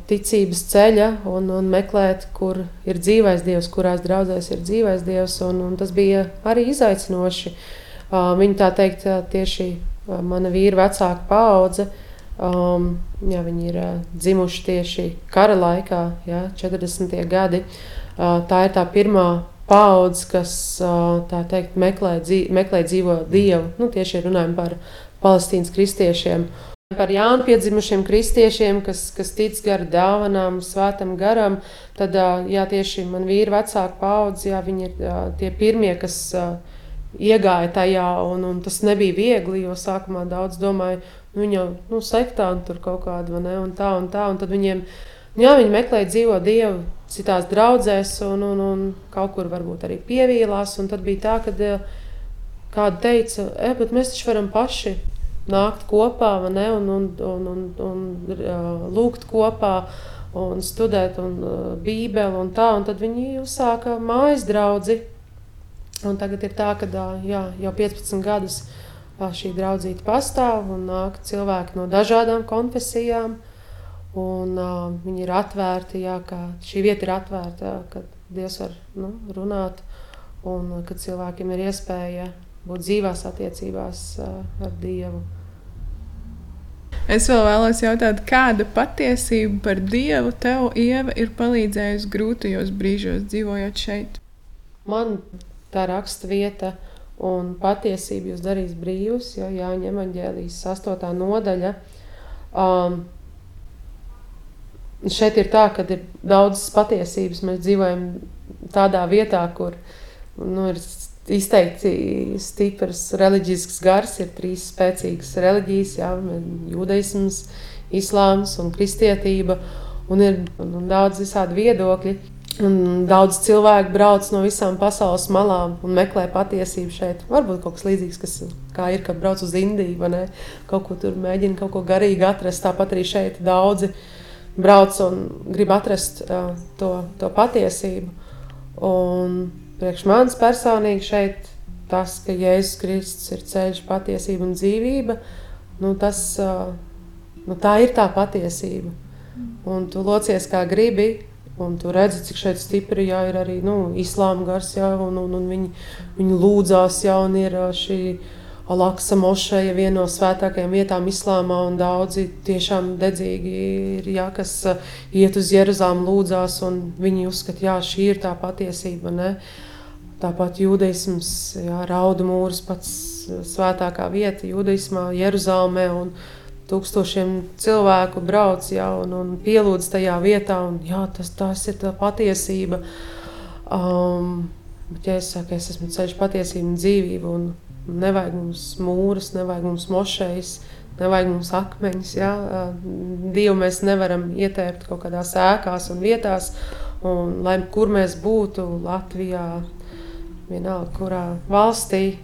ticības ceļa un, un meklēt, kur ir dzīvais Dievs, kurās draudzēs ir dzīvais Dievs. Un, un tas bija arī izaicinoši. Viņi tā teikt, tieši mana vīra vecāka paudze, Um, jā, viņi ir uh, dzimuši tieši kara laikā, jā, 40. gadi. Uh, tā ir tā pirmā paudze, kas uh, teikt, meklē, dzīv, meklē dzīvo dievu. Nu, tieši runājam par palestīnas kristiešiem. Par jaunu piedzimušiem kristiešiem, kas, kas tic garu dāvanām, svētam garam, tad jā, tieši man vīri vecāka paudze, jā, viņi ir tie pirmie, kas iegāja tajā, un, un tas nebija viegli, jo sākumā daudz domāja, Viņa jau nu, sektāni tur kaut kāda, ne, un tā un tā. Un tad viņiem, jā, viņi meklē dzīvo dievu citās draudzēs, un, un, un kaut kur varbūt arī pievīlās. Un tad bija tā, ka eh, kāda teica, e, bet mēs taču varam paši nākt kopā, ne, un, un, un, un, un uh, lūgt kopā. Un studēt, un uh, bībeli, un tā. Un tad viņi uzsāka mājas draugu. Un tagad ir tā, ka jā, jau 15 gadus šī draudzība pastāv un nāk cilvēki no dažādām konfesijām. Un, uh, viņi ir atvērti, jā, ka šī vieta ir atvērta, kad Dievs var nu, runāt un kad cilvēkiem ir iespēja būt dzīvās attiecībās uh, ar Dievu. Es vēl vēlos jautāt, kāda patiesība par Dievu tev, Ieva, ir palīdzējusi grūtajos brīžos, dzīvojot šeit? Man tā raksta vieta, uh, un patiesību jūs darīs brīvus, jo Jāņa evaņģēlijas 8. nodaļa. Um, šeit ir tā, ka ir daudzas patiesības. Mēs dzīvojam tādā vietā, kur nu, ir izteikti stiprs reliģisks gars, ir trīs spēcīgas reliģijas, jā, jūdaisms, islāms un kristietība, un ir un daudz visādi viedokļi. Un daudz cilvēku brauc no visām pasaules malām un meklē patiesību šeit. Varbūt kaut kas līdzīgs, kas ir, kad brauc uz Indiju, vai ne? Kaut ko tur mēģina kaut ko garīgi atrast. Tāpat arī šeit daudzi brauc un grib atrast uh, to, to patiesību. Un priekš manis personīgi šeit tas, ka Jēzus Kristus ir ceļš, patiesība un dzīvība, nu tas, uh, nu tā ir tā patiesība. Un tu locies kā gribi, Un tu redzi, cik šeit stipri jā, ir arī nu, islāma gars, jā, un, un, un viņi, viņi lūdzās, jā, un ir šī Alaksa mošeja, viena no svētākajām vietām islāmā, un daudzi tiešām dedzīgi ir, jā, kas iet uz Jeruzāmu lūdzās, un viņi uzskata, jā, šī ir tā patiesība, ne? Tāpat jūdaisms, jā, raudu mūrs pats svētākā vieta jūdaismā, Jeruzālmē, un tūkstošiem cilvēku brauc ja, un, un pielūdz tajā vietā. Un, jā, tas, tas ir tā patiesība. Um, bet, ja es saku, es esmu ceļš patiesību un dzīvību, un nevajag mums mūrus, nevajag mums mošejas, nevajag mums akmeņus. Ja? Dievu mēs nevaram ietērpt kaut kādās ēkās un vietās, un lai kur mēs būtu Latvijā, vienalga, kurā valstī,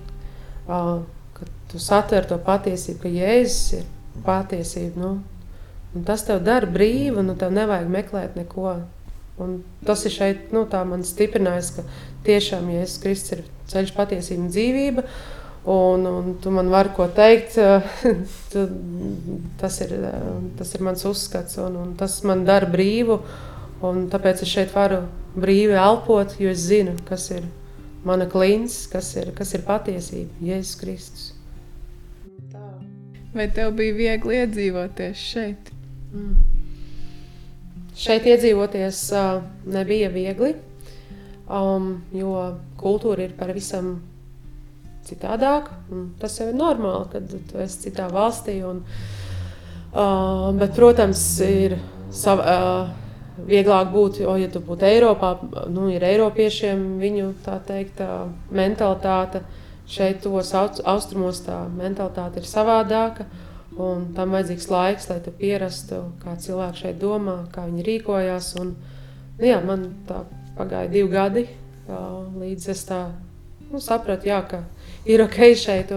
uh, kad tu satver to patiesību, ka Jēzus ir patiesība. Nu, un tas tev dara brīvu, nu tev nevajag meklēt neko. Un tas ir šeit, nu, man stiprinājis, ka tiešām Jēzus Kristus ir ceļš, patiesība un dzīvība. Un, un tu man vari ko teikt, tas, ir, tas ir mans uzskats, un, un tas man dara brīvu. Un tāpēc es šeit varu brīvi elpot, jo es zinu, kas ir mana klints, kas ir, kas ir patiesība, Jēzus Kristus. Vai tev bija viegli iedzīvoties šeit? Mm. Šeit iedzīvoties uh, nebija viegli, um, jo kultūra ir pavisam citādāka. Tas jau ir normāli, kad tu esi citā valstī. Un, uh, bet, protams, ir sav, uh, vieglāk būt, jo, ja tu būtu Eiropā, nu, ir Eiropiešiem viņu teikt, uh, mentalitāte. Šeit, tos austrumos, tā mentalitāte ir savādāka. Un tam vajadzīgs laiks, lai tu pierastu, kā cilvēki šeit domā, kā viņi rīkojās. Un, nu, jā, man tā pagāja divi gadi, līdz es tā nu, sapratu, jā, ka ir ok šeit.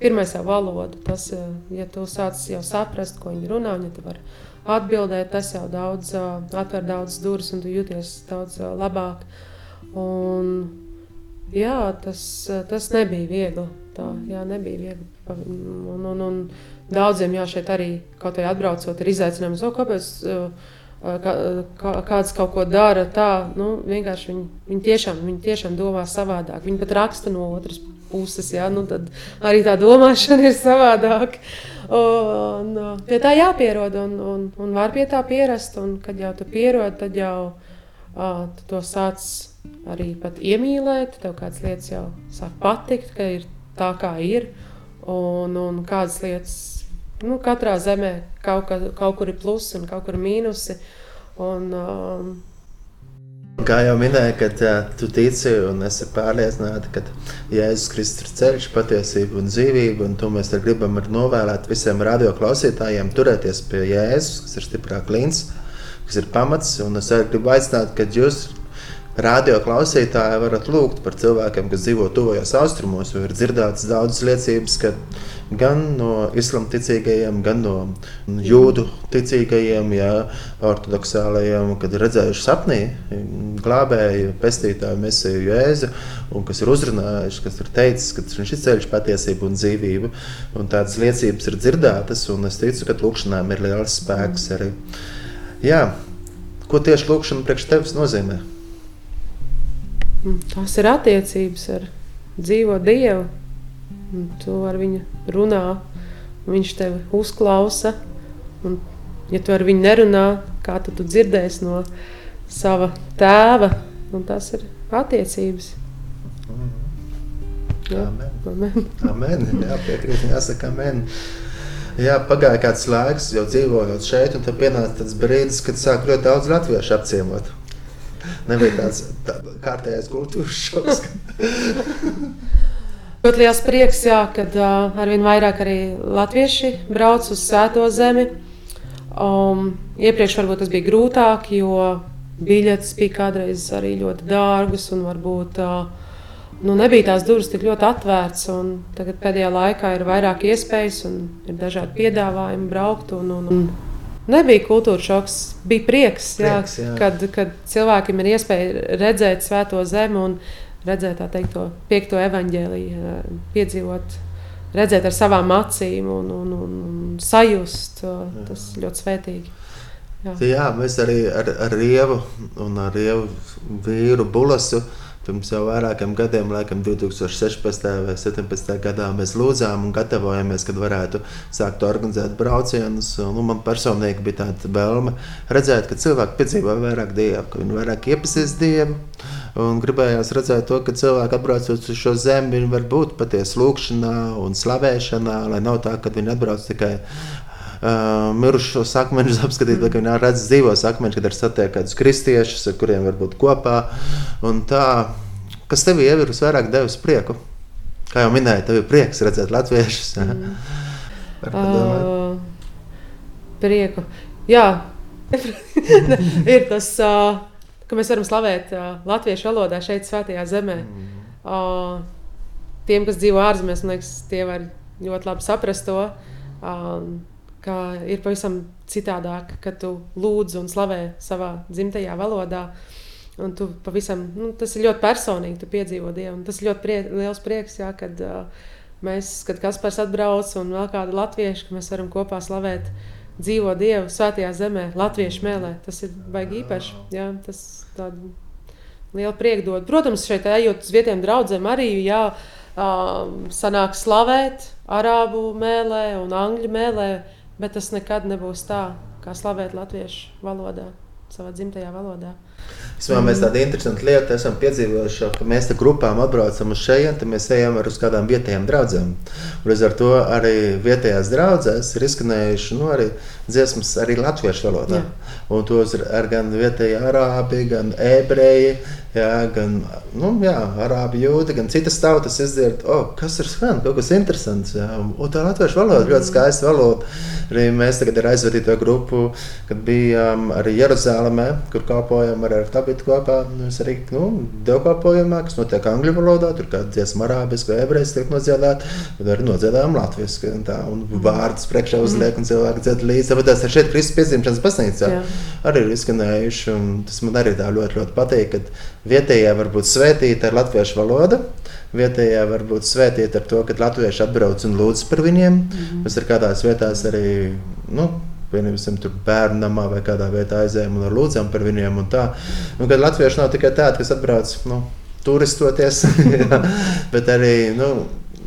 Pirmais jau valoda, tas, ja tu sāc jau saprast, ko viņi runā, un ja tu vari atbildēt, tas jau daudz, atver daudz durvis, un tu jūties daudz labāk. Un, jā, tas, tas nebija viegli. Tā, jā, nebija viegli. Un, un, un daudziem jā, šeit arī kaut vai atbraucot, ir izaicinājums, oh, kāpēc kā, kā, kāds kaut ko dara tā. Nu, vienkārši viņi, viņi, tiešām, viņi tiešām domā savādāk. Viņi pat raksta no otras puses ja, nu tad arī tā domāšana ir savādāka. Un, pie tā jāpierod un, un, un var pie tā pierast. Un, kad jau tu pierod, tad jau uh, tu to sāc arī iemīlēt. Tev kādas lietas jau sāk patikt, ka ir tā, kā ir. Un, un kādas lietas nu, katrā zemē kaut, ka, kaut kur ir plusi un kaut kur mīnusi. Un, um, Kā jau minēju, kad uh, tu tici un esi pārliecināta, ka Jēzus Kristus ir ceļš, patiesība un dzīvība, un to mēs gribam novēlēt visiem radioklausītājiem, turēties pie Jēzus, kas ir stiprā klīns, kas ir pamats. Un es arī gribu aicināt, ka jūs radio klausītāji varat lūgt par cilvēkiem, kas dzīvo tuvajos austrumos, jo ir dzirdētas daudzas liecības, ka gan no islāma ticīgajiem, gan no jūdu ticīgajiem, jā, ortodoksālajiem, kad ir redzējuši sapnī glābēju, pestītāju mesiju Jēzu, un kas ir uzrunājuši, kas ir teicis, ka viņš ir ceļš patiesība un dzīvība, un tādas liecības ir dzirdētas, un es ticu, ka lūkšanām ir liels spēks arī. Jā, ko tieši lūkšana priekš tevis nozīmē? Tas ir attiecības ar dzīvo Dievu. Un tu ar viņu runā, viņš tevi uzklausa. Un, ja tu ar viņu nerunā, kā tu, tu dzirdēsi no sava tēva, un tas ir attiecības. Jā, amen. amen. amen. Jā, piekrīt, jāsaka, amen. Jā, pagāja kāds laiks, jau dzīvojot šeit, un tad pienāca tāds brīdis, kad sāk ļoti daudz latviešu apciemot. Nebija tāds tā, kārtējais kultūras šoks. Ļoti liels prieks, jā, kad uh, arvien vairāk arī latvieši brauc uz Svēto zemi. Um, iepriekš varbūt tas bija grūtāk, jo biļetes bija kādreiz arī ļoti dārgas un varbūt uh, nu, nebija tās durvis tik ļoti atvērtas. Tagad pēdējā laikā ir vairāk iespējas un ir dažādi piedāvājumi braukt. Un, un, un Nebija kultūra šoks, bija prieks, prieks jā, jā. Kad, kad cilvēkiem ir iespēja redzēt svēto zemi un redzēt teikt, to piekto evaņģēliju, piedzīvot, redzēt ar savām acīm un, un, un, un sajust. Tas ļoti svētīgi. Jā. jā, mēs arī ar, ar Rievu un ar Rievu vīru Bulasu Pirms jau vairākiem gadiem, laikam 2016. vai 2017. gadā, mēs lūdzām un gatavojamies, kad varētu sākt organizēt braucienus. Nu, man personīgi bija tāda vēlme redzēt, ka cilvēki piedzīvo vairāk dievu, ka viņi vairāk iepazīst dievu. Un gribējās redzēt to, ka cilvēki atbraucot uz šo zemi, viņi var būt patiesi lūkšanā un slavēšanā, lai nav tā, ka viņi atbrauc tikai uh, mirušos akmeņus apskatīt, bet viņi redz dzīvos akmeņus, kad ir satiek kādus kristiešus, ar kuriem var būt kopā. Un tā, kas tev ir visvairāk devis prieku? Kā jau minēju, tev ir prieks redzēt latviešus. Mm. uh, prieku. Jā, ir tas, uh, ka mēs varam slavēt uh, latviešu valodā šeit, Svētajā zemē. Mm. Uh, tiem, kas dzīvo ārzemēs, man liekas, tie var ļoti labi saprast to, um, ka ir pavisam citādāk, kad tu lūdz un slavē savā dzimtajā valodā. Un tu pavisam, nu, tas ir ļoti personīgi, tu piedzīvo Dievu. Tas ir ļoti prie, liels prieks, jā, kad uh, mēs, kad Kaspars atbrauc un vēl kāda latvieša, ka mēs varam kopā slavēt dzīvo Dievu svētajā zemē, latviešu mēlē. Tas ir baigi īpaši. Jā, tas tādu liela prieka dod. Protams, šeit ejot uz vietējiem draugiem, arī jā, um, sanāk slavēt arābu mēlē un angļu mēlē, bet tas nekad nebūs tā, kā slavēt latviešu valodā, savā dzimtajā valodā. Vismaz mēs tādu interesantu lietu esam piedzīvojuši, ka mēs tam grupām atbraucam uz šejienes, tad mēs ejam ar uz kādām vietējām draugiem. Līdz ar to arī vietējās draudzēs ir izskanējuši nu, arī dziesmas arī latviešu valodā. Jā. Un tos ir gan vietējie arābi, gan ebreji, jā, gan nu, jā, arābi jūdi, gan citas tautas izdzird, oh, kas ir skan, kaut kas interesants. Jā. Un tā latviešu valoda mm. ļoti skaista valoda. Arī mēs tagad ar aizvadīto grupu, kad bijām arī Jeruzalemē, kur kalpojam ar, ar tabitu kopā, mēs arī nu, dievkalpojumā, kas notiek angļu valodā, tur kāda dziesma arābiski vai ebrejiski tiek nodziedāta, bet arī nodziedājam latviski, un, tā, un vārdus priekšā uzliek, un cilvēki dzied līdzi. Tāpēc tas ir šeit Kristus piezīmšanas pasnīcā arī ir izskanējuši, un tas man arī tā ļoti, ļoti patīk, kad vietējā var būt svētīta ar latviešu valodu, vietējā var būt svētīta ar to, ka latvieši atbrauc un lūdz par viņiem. Mm -hmm. Mēs ar kādās vietās arī, nu, Piemēram, tur bērnamā vai kādā vietā aizējām un lūdzām par viņiem. Un tā. un, kad latvieši nav tikai tādi, kas atbrauc nu, turistoties, bet arī nu,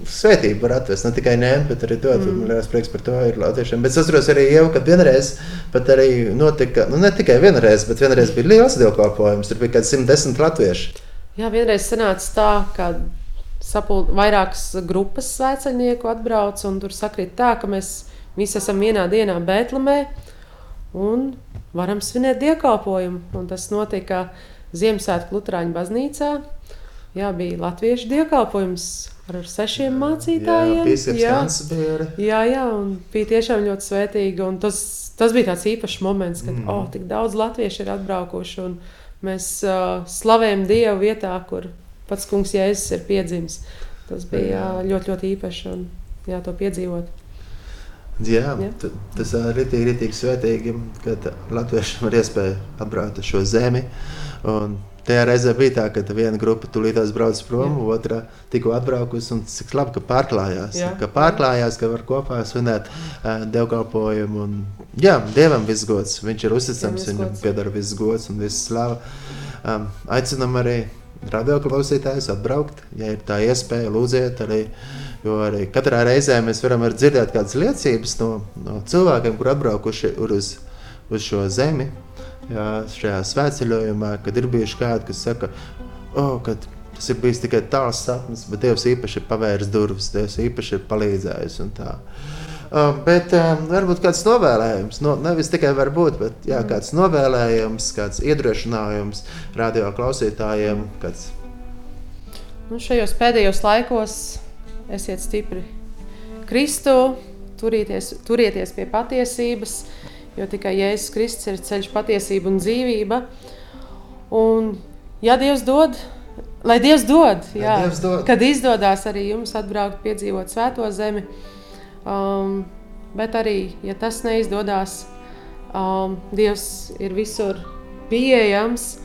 svētību var atvest. Ne tikai ņemt, bet arī dot. Mm. Man liekas, prieks par to ir latviešiem. Bet es atceros arī jau, kad vienreiz pat arī notika, nu ne tikai vienreiz, bet vienreiz bija liels dievkalpojums. Tur bija kaut kāds 110 latvieši. Jā, vienreiz sanāca tā, ka sapult, vairākas grupas svētceļnieku atbrauc un tur sakrīt tā, ka mēs visi esam vienā dienā Bētlemē un varam svinēt dievkalpojumu. Un tas notika Ziemassvētku Lutāņu baznīcā. Jā, bija latviešu dievkalpojums ar sešiem mācītājiem. Jā, jā, jā, jā, un bija tiešām ļoti svētīgi. Tas, tas bija tāds īpašs moments, kad mm. oh, tik daudz latviešu ir atbraukuši. Mēs uh, slavējam Dievu vietā, kur pats kungs Jēzus ir piedzimis. Tas bija jā. ļoti, ļoti īpaši un jā, to piedzīvot. Jā, jā. tas ir rītīgi, rītīgi svētīgi, kad latviešiem ir iespēja atbraukt uz šo zemi. Un Tajā reizē bija tā, ka viena grupa tūlītās brauc prom, Jā. otra tikko atbraukusi. Un cik labi, ka pārklājās. Jā. Ka pārklājās, ka var kopā svinēt uh, dievkalpojumu. Un, jā, Dievam viss gods. Viņš ir uzticams, viņam pieder viss gods un viss slava. Um, aicinam arī radioklausītājus atbraukt, ja ir tā iespēja, lūdziet arī. Jo arī katrā reizē mēs varam dzirdēt kādas liecības no, no cilvēkiem, kur atbraukuši uz, uz šo zemi jā, šajā svētceļojumā, kad ir bijuši kādi, kas saka, oh, ka tas ir bijis tikai tāls sapnis, bet Dievs īpaši ir pavērs durvis, Dievs īpaši ir palīdzējis. Uh, bet um, varbūt kāds novēlējums, no, nevis tikai varbūt, bet jā, mm. kāds novēlējums, kāds iedrošinājums radio klausītājiem. Kāds... Nu, šajos pēdējos laikos esiet stipri Kristu, turieties, turieties pie patiesības, jo tikai Jēzus Kristus ir ceļš, patiesība un dzīvība. Un, ja Dievs dod, lai Dievs dod, jā, lai Dievs dod. kad izdodas arī jums atbraukt, piedzīvot svēto zemi, um, bet arī, ja tas neizdodas, um, Dievs ir visur pieejams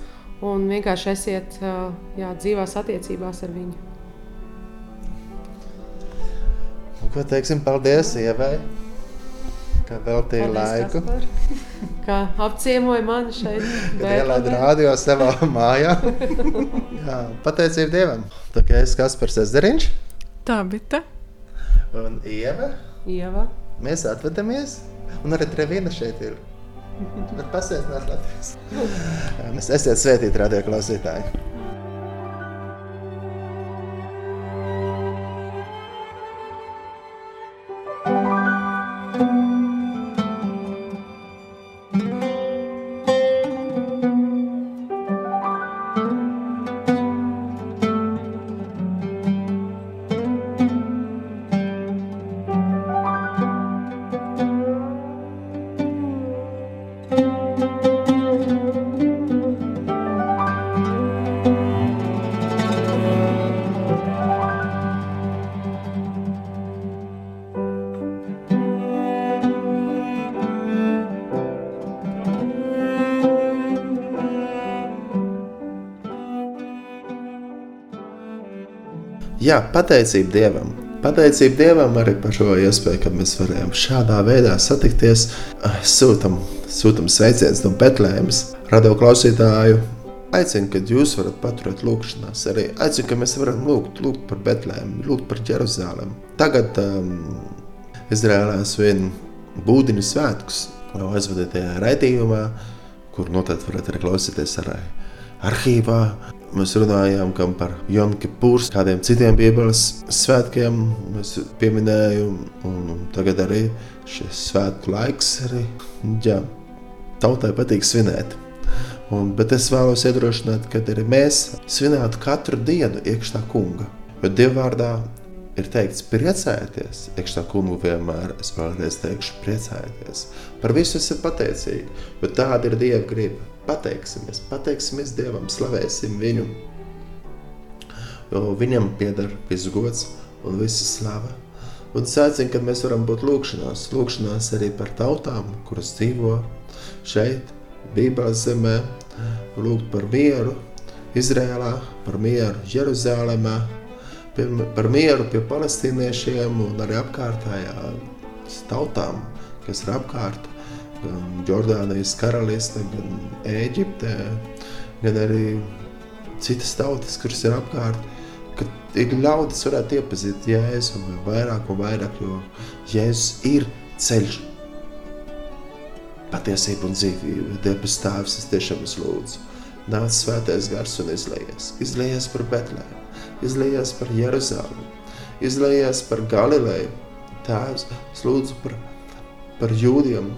un vienkārši esiet uh, jā, dzīvās attiecībās ar viņu. Ko teiksim, paldies Ievai! ka veltīja laiku. Kaspar, kā apciemoja mani šeit. Ielaid rādio savā mājā. Jā, pateicību Dievam. Tā kā es Kaspars Ezeriņš. Tā bija. Un Ieva. Ieva. Mēs atvedamies. Un arī Trevina šeit ir. Bet pasēstināt Latvijas. Mēs esiet svētīti radio klausītāji. Jā, pateicība Dievam. Pateicība Dievam arī par šo iespēju, ka mēs varējām šādā veidā satikties. Sūtam, sūtam sveicienus no Betlēmas, radio klausītāju. Aicinu, ka jūs varat paturēt lūgšanās. Arī aicinu, ka mēs varam lūgt, lūgt par Betlēmu, lūgt par Jeruzalem. Tagad um, Izrēlā svin būdiņu svētkus, jau aizvadītajā raidījumā, kur noteikti varat arī klausīties arī arhīvā. Mēs runājām par Jonu Kipūrs, kādiem citiem Bībeles svētkiem mēs pieminējām, un tagad arī šis svētku laiks arī, jā, tautai patīk svinēt. Un, bet es vēlos iedrošināt, ka arī mēs svinētu katru dienu iekšā kunga. Jo Dievvvārdā ir teikts, priecājieties, iekšā kungu vienmēr, es vēlreiz teikšu, priecājieties. Par visu esat pateicīgi, jo tāda ir Dieva griba. Pateiksimies, pateiksimies Dievam, slavēsim viņu, jo viņam pieder viss gods un visa slava. Un es aicinu, ka mēs varam būt lūkšanās, lūkšanās arī par tautām, kuras dzīvo šeit, Bībeles zemē, lūgt par mieru Izrēlā, par mieru Jeruzālēmā, pie, par mieru pie palestīniešiem un arī apkārtējām tautām, kas ir apkārt. Gan Jordānijas karaliste, gan Ēģipte, gan arī citas tautas, kuras ir apkārt. Kad ir ļaudis varētu iepazīt Jēzu vairāk un vairāk, jo Jēzus ir ceļš, patiesība un dzīvība. Debes tēvs, es tiešām lūdzu. Nāc svētais gars un izlējies. Izlējies par Betlēmu izlējās par Jeruzalemi, izlējās par Galileju. Tēvs, es lūdzu par, par jūdiem,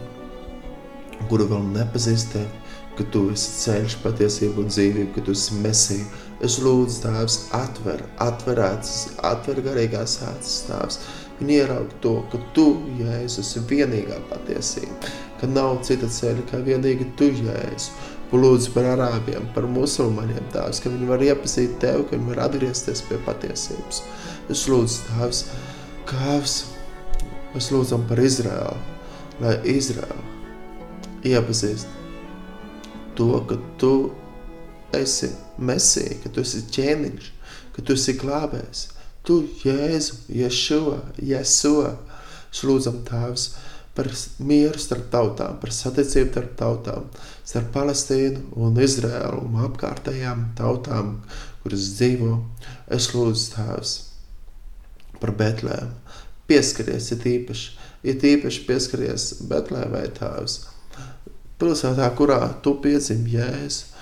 kuru vēl nepazīst tevi, ka tu esi ceļš, patiesība un dzīvība, ka tu esi mesija. Es lūdzu, Tēvs, atver, atver acis, atver garīgās acis, Tēvs. Viņi ieraug to, ka Tu, Jēzus, esi vienīgā patiesība, ka nav cita ceļa, kā vienīgi Tu, Jēzus lūdzu par arābiem, par musulmaņiem, tēvs, ka viņi var iepazīt tevi, ka viņi var atgriezties pie patiesības. Es lūdzu, tēvs, kāvs, mēs lūdzam par Izraēlu, lai Izraēlu iepazīst to, ka tu esi mesija, ka tu esi ķēniņš, ka tu esi glābējs. Tu, Jēzu, Ješua, Jesua, es lūdzam tēvs, par mieru starp tautām, par saticību starp tautām, starp Palestīnu un Izraēlu un apkārtējām tautām, kuras dzīvo. Es lūdzu Tēvs par Betlēmu. Pieskaries, ir īpaši, ir īpaši pieskaries Betlēmē Tēvs. Pilsētā, kurā tu piedzim Jēzu,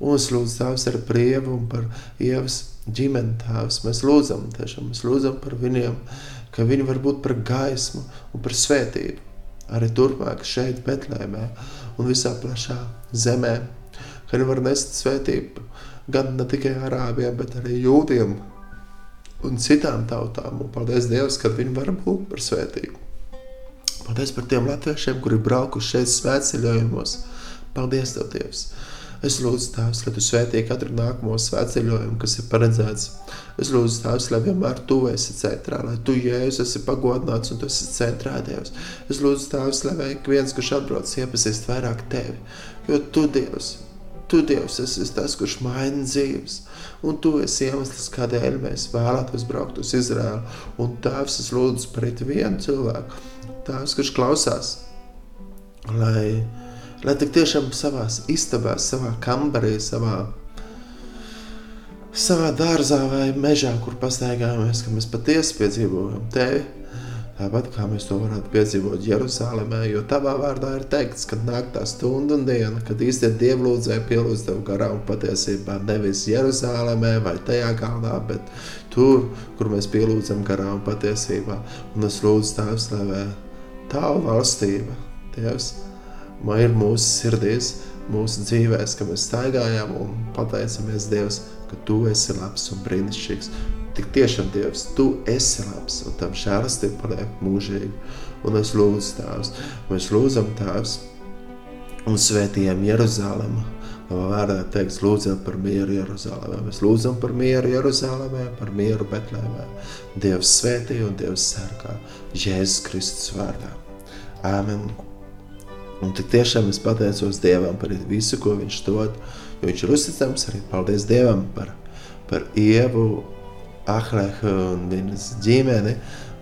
un es lūdzu Tēvs ar prievu un par Ievas ģimeni Tēvs. Mēs lūdzam tiešām, mēs lūdzam par viņiem, ka viņi var būt par gaismu un par svētību arī turpmāk šeit, Betlēmē un visā plašā zemē, ka viņi var nest svētību gan ne tikai arābiem, bet arī jūdiem un citām tautām. Un paldies Dievam, ka viņi var būt par svētību. Paldies par tiem latviešiem, kuri braukuši šeit svētceļojumos. Paldies Tev, Dievs! Es lūdzu, Tēvs, lai Tu svētī katru nākamo svētceļojumu, kas ir paredzēts. Es lūdzu, Tēvs, lai vienmēr Tu esi centrā, lai Tu, Jēzus, esi pagodināts un Tu esi centrā, Dievs. Es lūdzu, Tēvs, lai ik viens, kurš atbrauc, iepazīst vairāk Tevi, jo Tu, Dievs, Tu, Dievs, esi tas, kurš maina dzīves, un Tu esi iemesls, kādēļ mēs vēlētos braukt uz Izraēlu. Un Tēvs, es lūdzu par vienu cilvēku, Tēvs, kurš klausās, lai lai tik tiešām savā istabā, savā kambarī, savā, savā dārzā vai mežā, kur pastaigājamies, ka mēs patiesi piedzīvojam tevi. Tāpat kā mēs to varētu piedzīvot Jeruzalemē, jo tavā vārdā ir teikts, ka nāk tā stunda un diena, kad īstenībā dievlūdzēji pielūdz tev garā un patiesībā nevis Jeruzalemē vai tajā galā, bet tur, kur mēs pielūdzam garā un patiesībā. Un es lūdzu tēvs, lai tavu valstība, Dievs, man ir mūsu sirdīs, mūsu dzīvēs, ka mēs staigājam un pateicamies Dievs, ka Tu esi labs un brīnišķīgs. Tik tiešām Dievs, Tu esi labs un tam žēlastība paliek mūžīgi. Un es lūdzu Tēvs, mēs lūdzam Tēvs un svētījam Jeruzalemu. Vārdā teiks, lūdzam par mieru Jeruzalemē. Mēs lūdzam par mieru Jeruzalemē, par mieru Betlēmē. Dievs svētī un Dievs sargā Jēzus Kristus vārdā. Āmen. Un tik tiešām es pateicos Dievam par visu, ko Viņš dod, jo Viņš ir uzticams arī paldies Dievam par, par Ievu Ahlehu un viņas ģimeni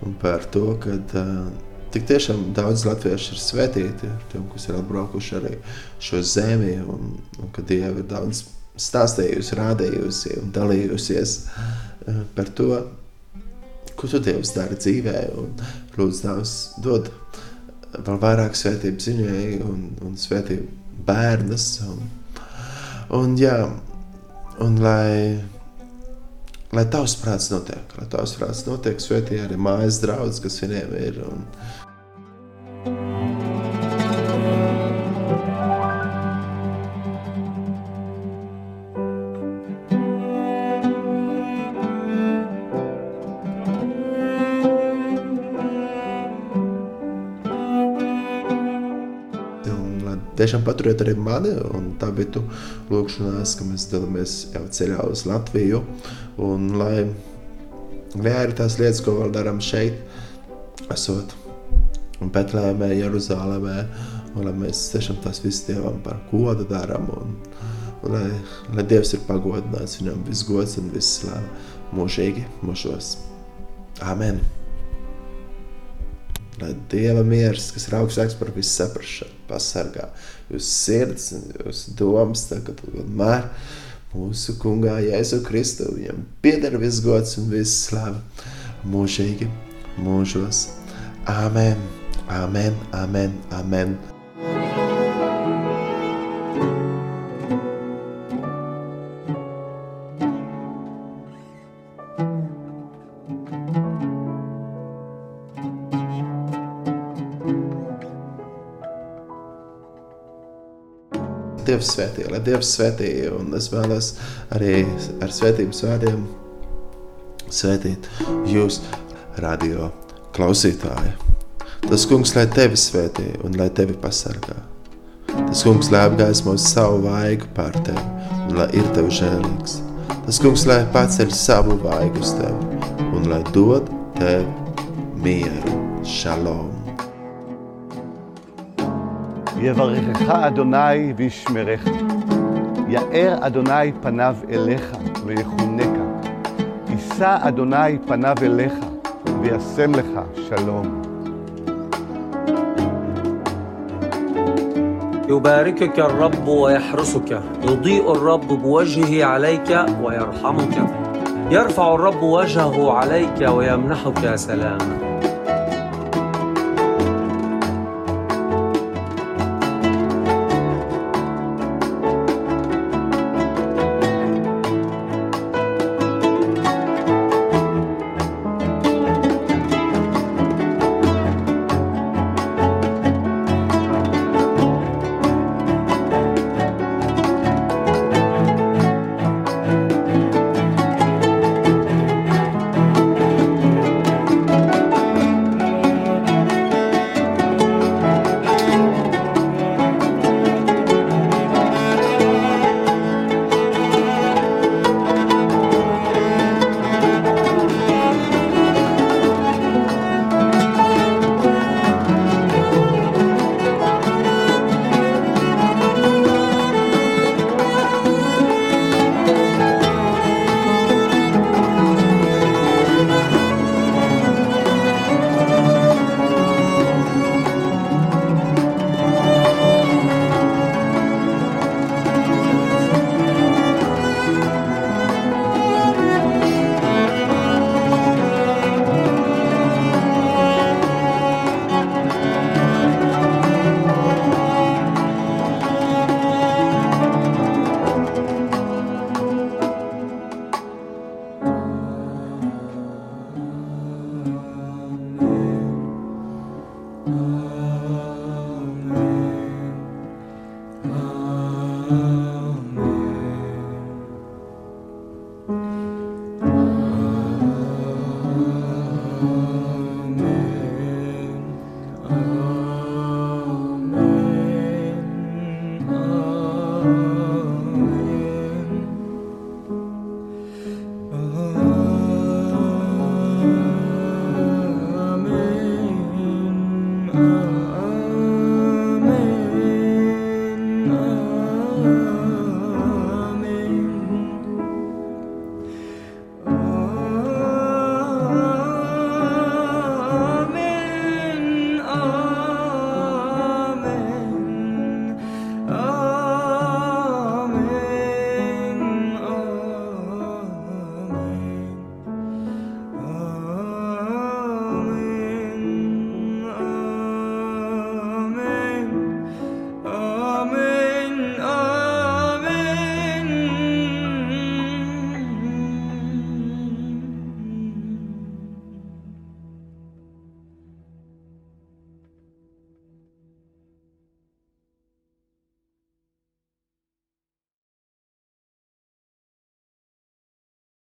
un par to, ka uh, tik tiešām daudz latviešu ir svētīti ar tiem, kas ir atbraukuši arī šo zemi un, un ka Dieva ir daudz stāstījusi, rādījusi un dalījusies uh, par to, ko tu Dievs dara dzīvē un lūdzu Dievs dod vēl vairāk svētību ziņai un, un svētību bērnas un, un jā, un lai lai tavs prāts notiek, lai tavs prāts notiek, svētī arī mājas draudz, kas viņiem ir. Un... Tiešām paturiet arī mani un tā vitu lūkšanās, ka mēs dalāmies jau ceļā uz Latviju. Un lai arī tās lietas, ko vēl darām šeit, esot Betlēmē, Jeruzalemē, un lai mēs tiešām tās visas Dievam par godu darām. Un, un lai, lai Dievs ir pagodināts, viņam viss gods un viss slāva mūžīgi mūžos. Amen! Lai Dieva miers, kas ir augstāks par visu saprāšanu, pasargā jūsu sirds jūsu domas, tagad vienmēr mūsu kungā Jēzu Kristu. Viņam pieder viss gods un viss slava mūžīgi, mūžos. Āmen, amen, amen, amen. Dievs svētī, lai Dievs svētī, un es vēlos arī ar svētības vārdiem svētīt jūs, radio klausītāji. Tas kungs, lai tevi svētī un lai tevi pasargā. Tas kungs, lai apgaismo savu vaigu pār tevi un lai ir tev žēlīgs. Tas kungs, lai paceļ savu vaigu uz tevi un lai dod tev mieru. Shalom. יברכך אדוני וישמרך. יאר אדוני פניו אליך ויחונקה. יישא אדוני פניו אליך וישם לך שלום. يباركك الرب ويحرسك يضيء الرب بوجهه عليك ويرحمك يرفع الرب وجهه عليك ويمنحك سلاما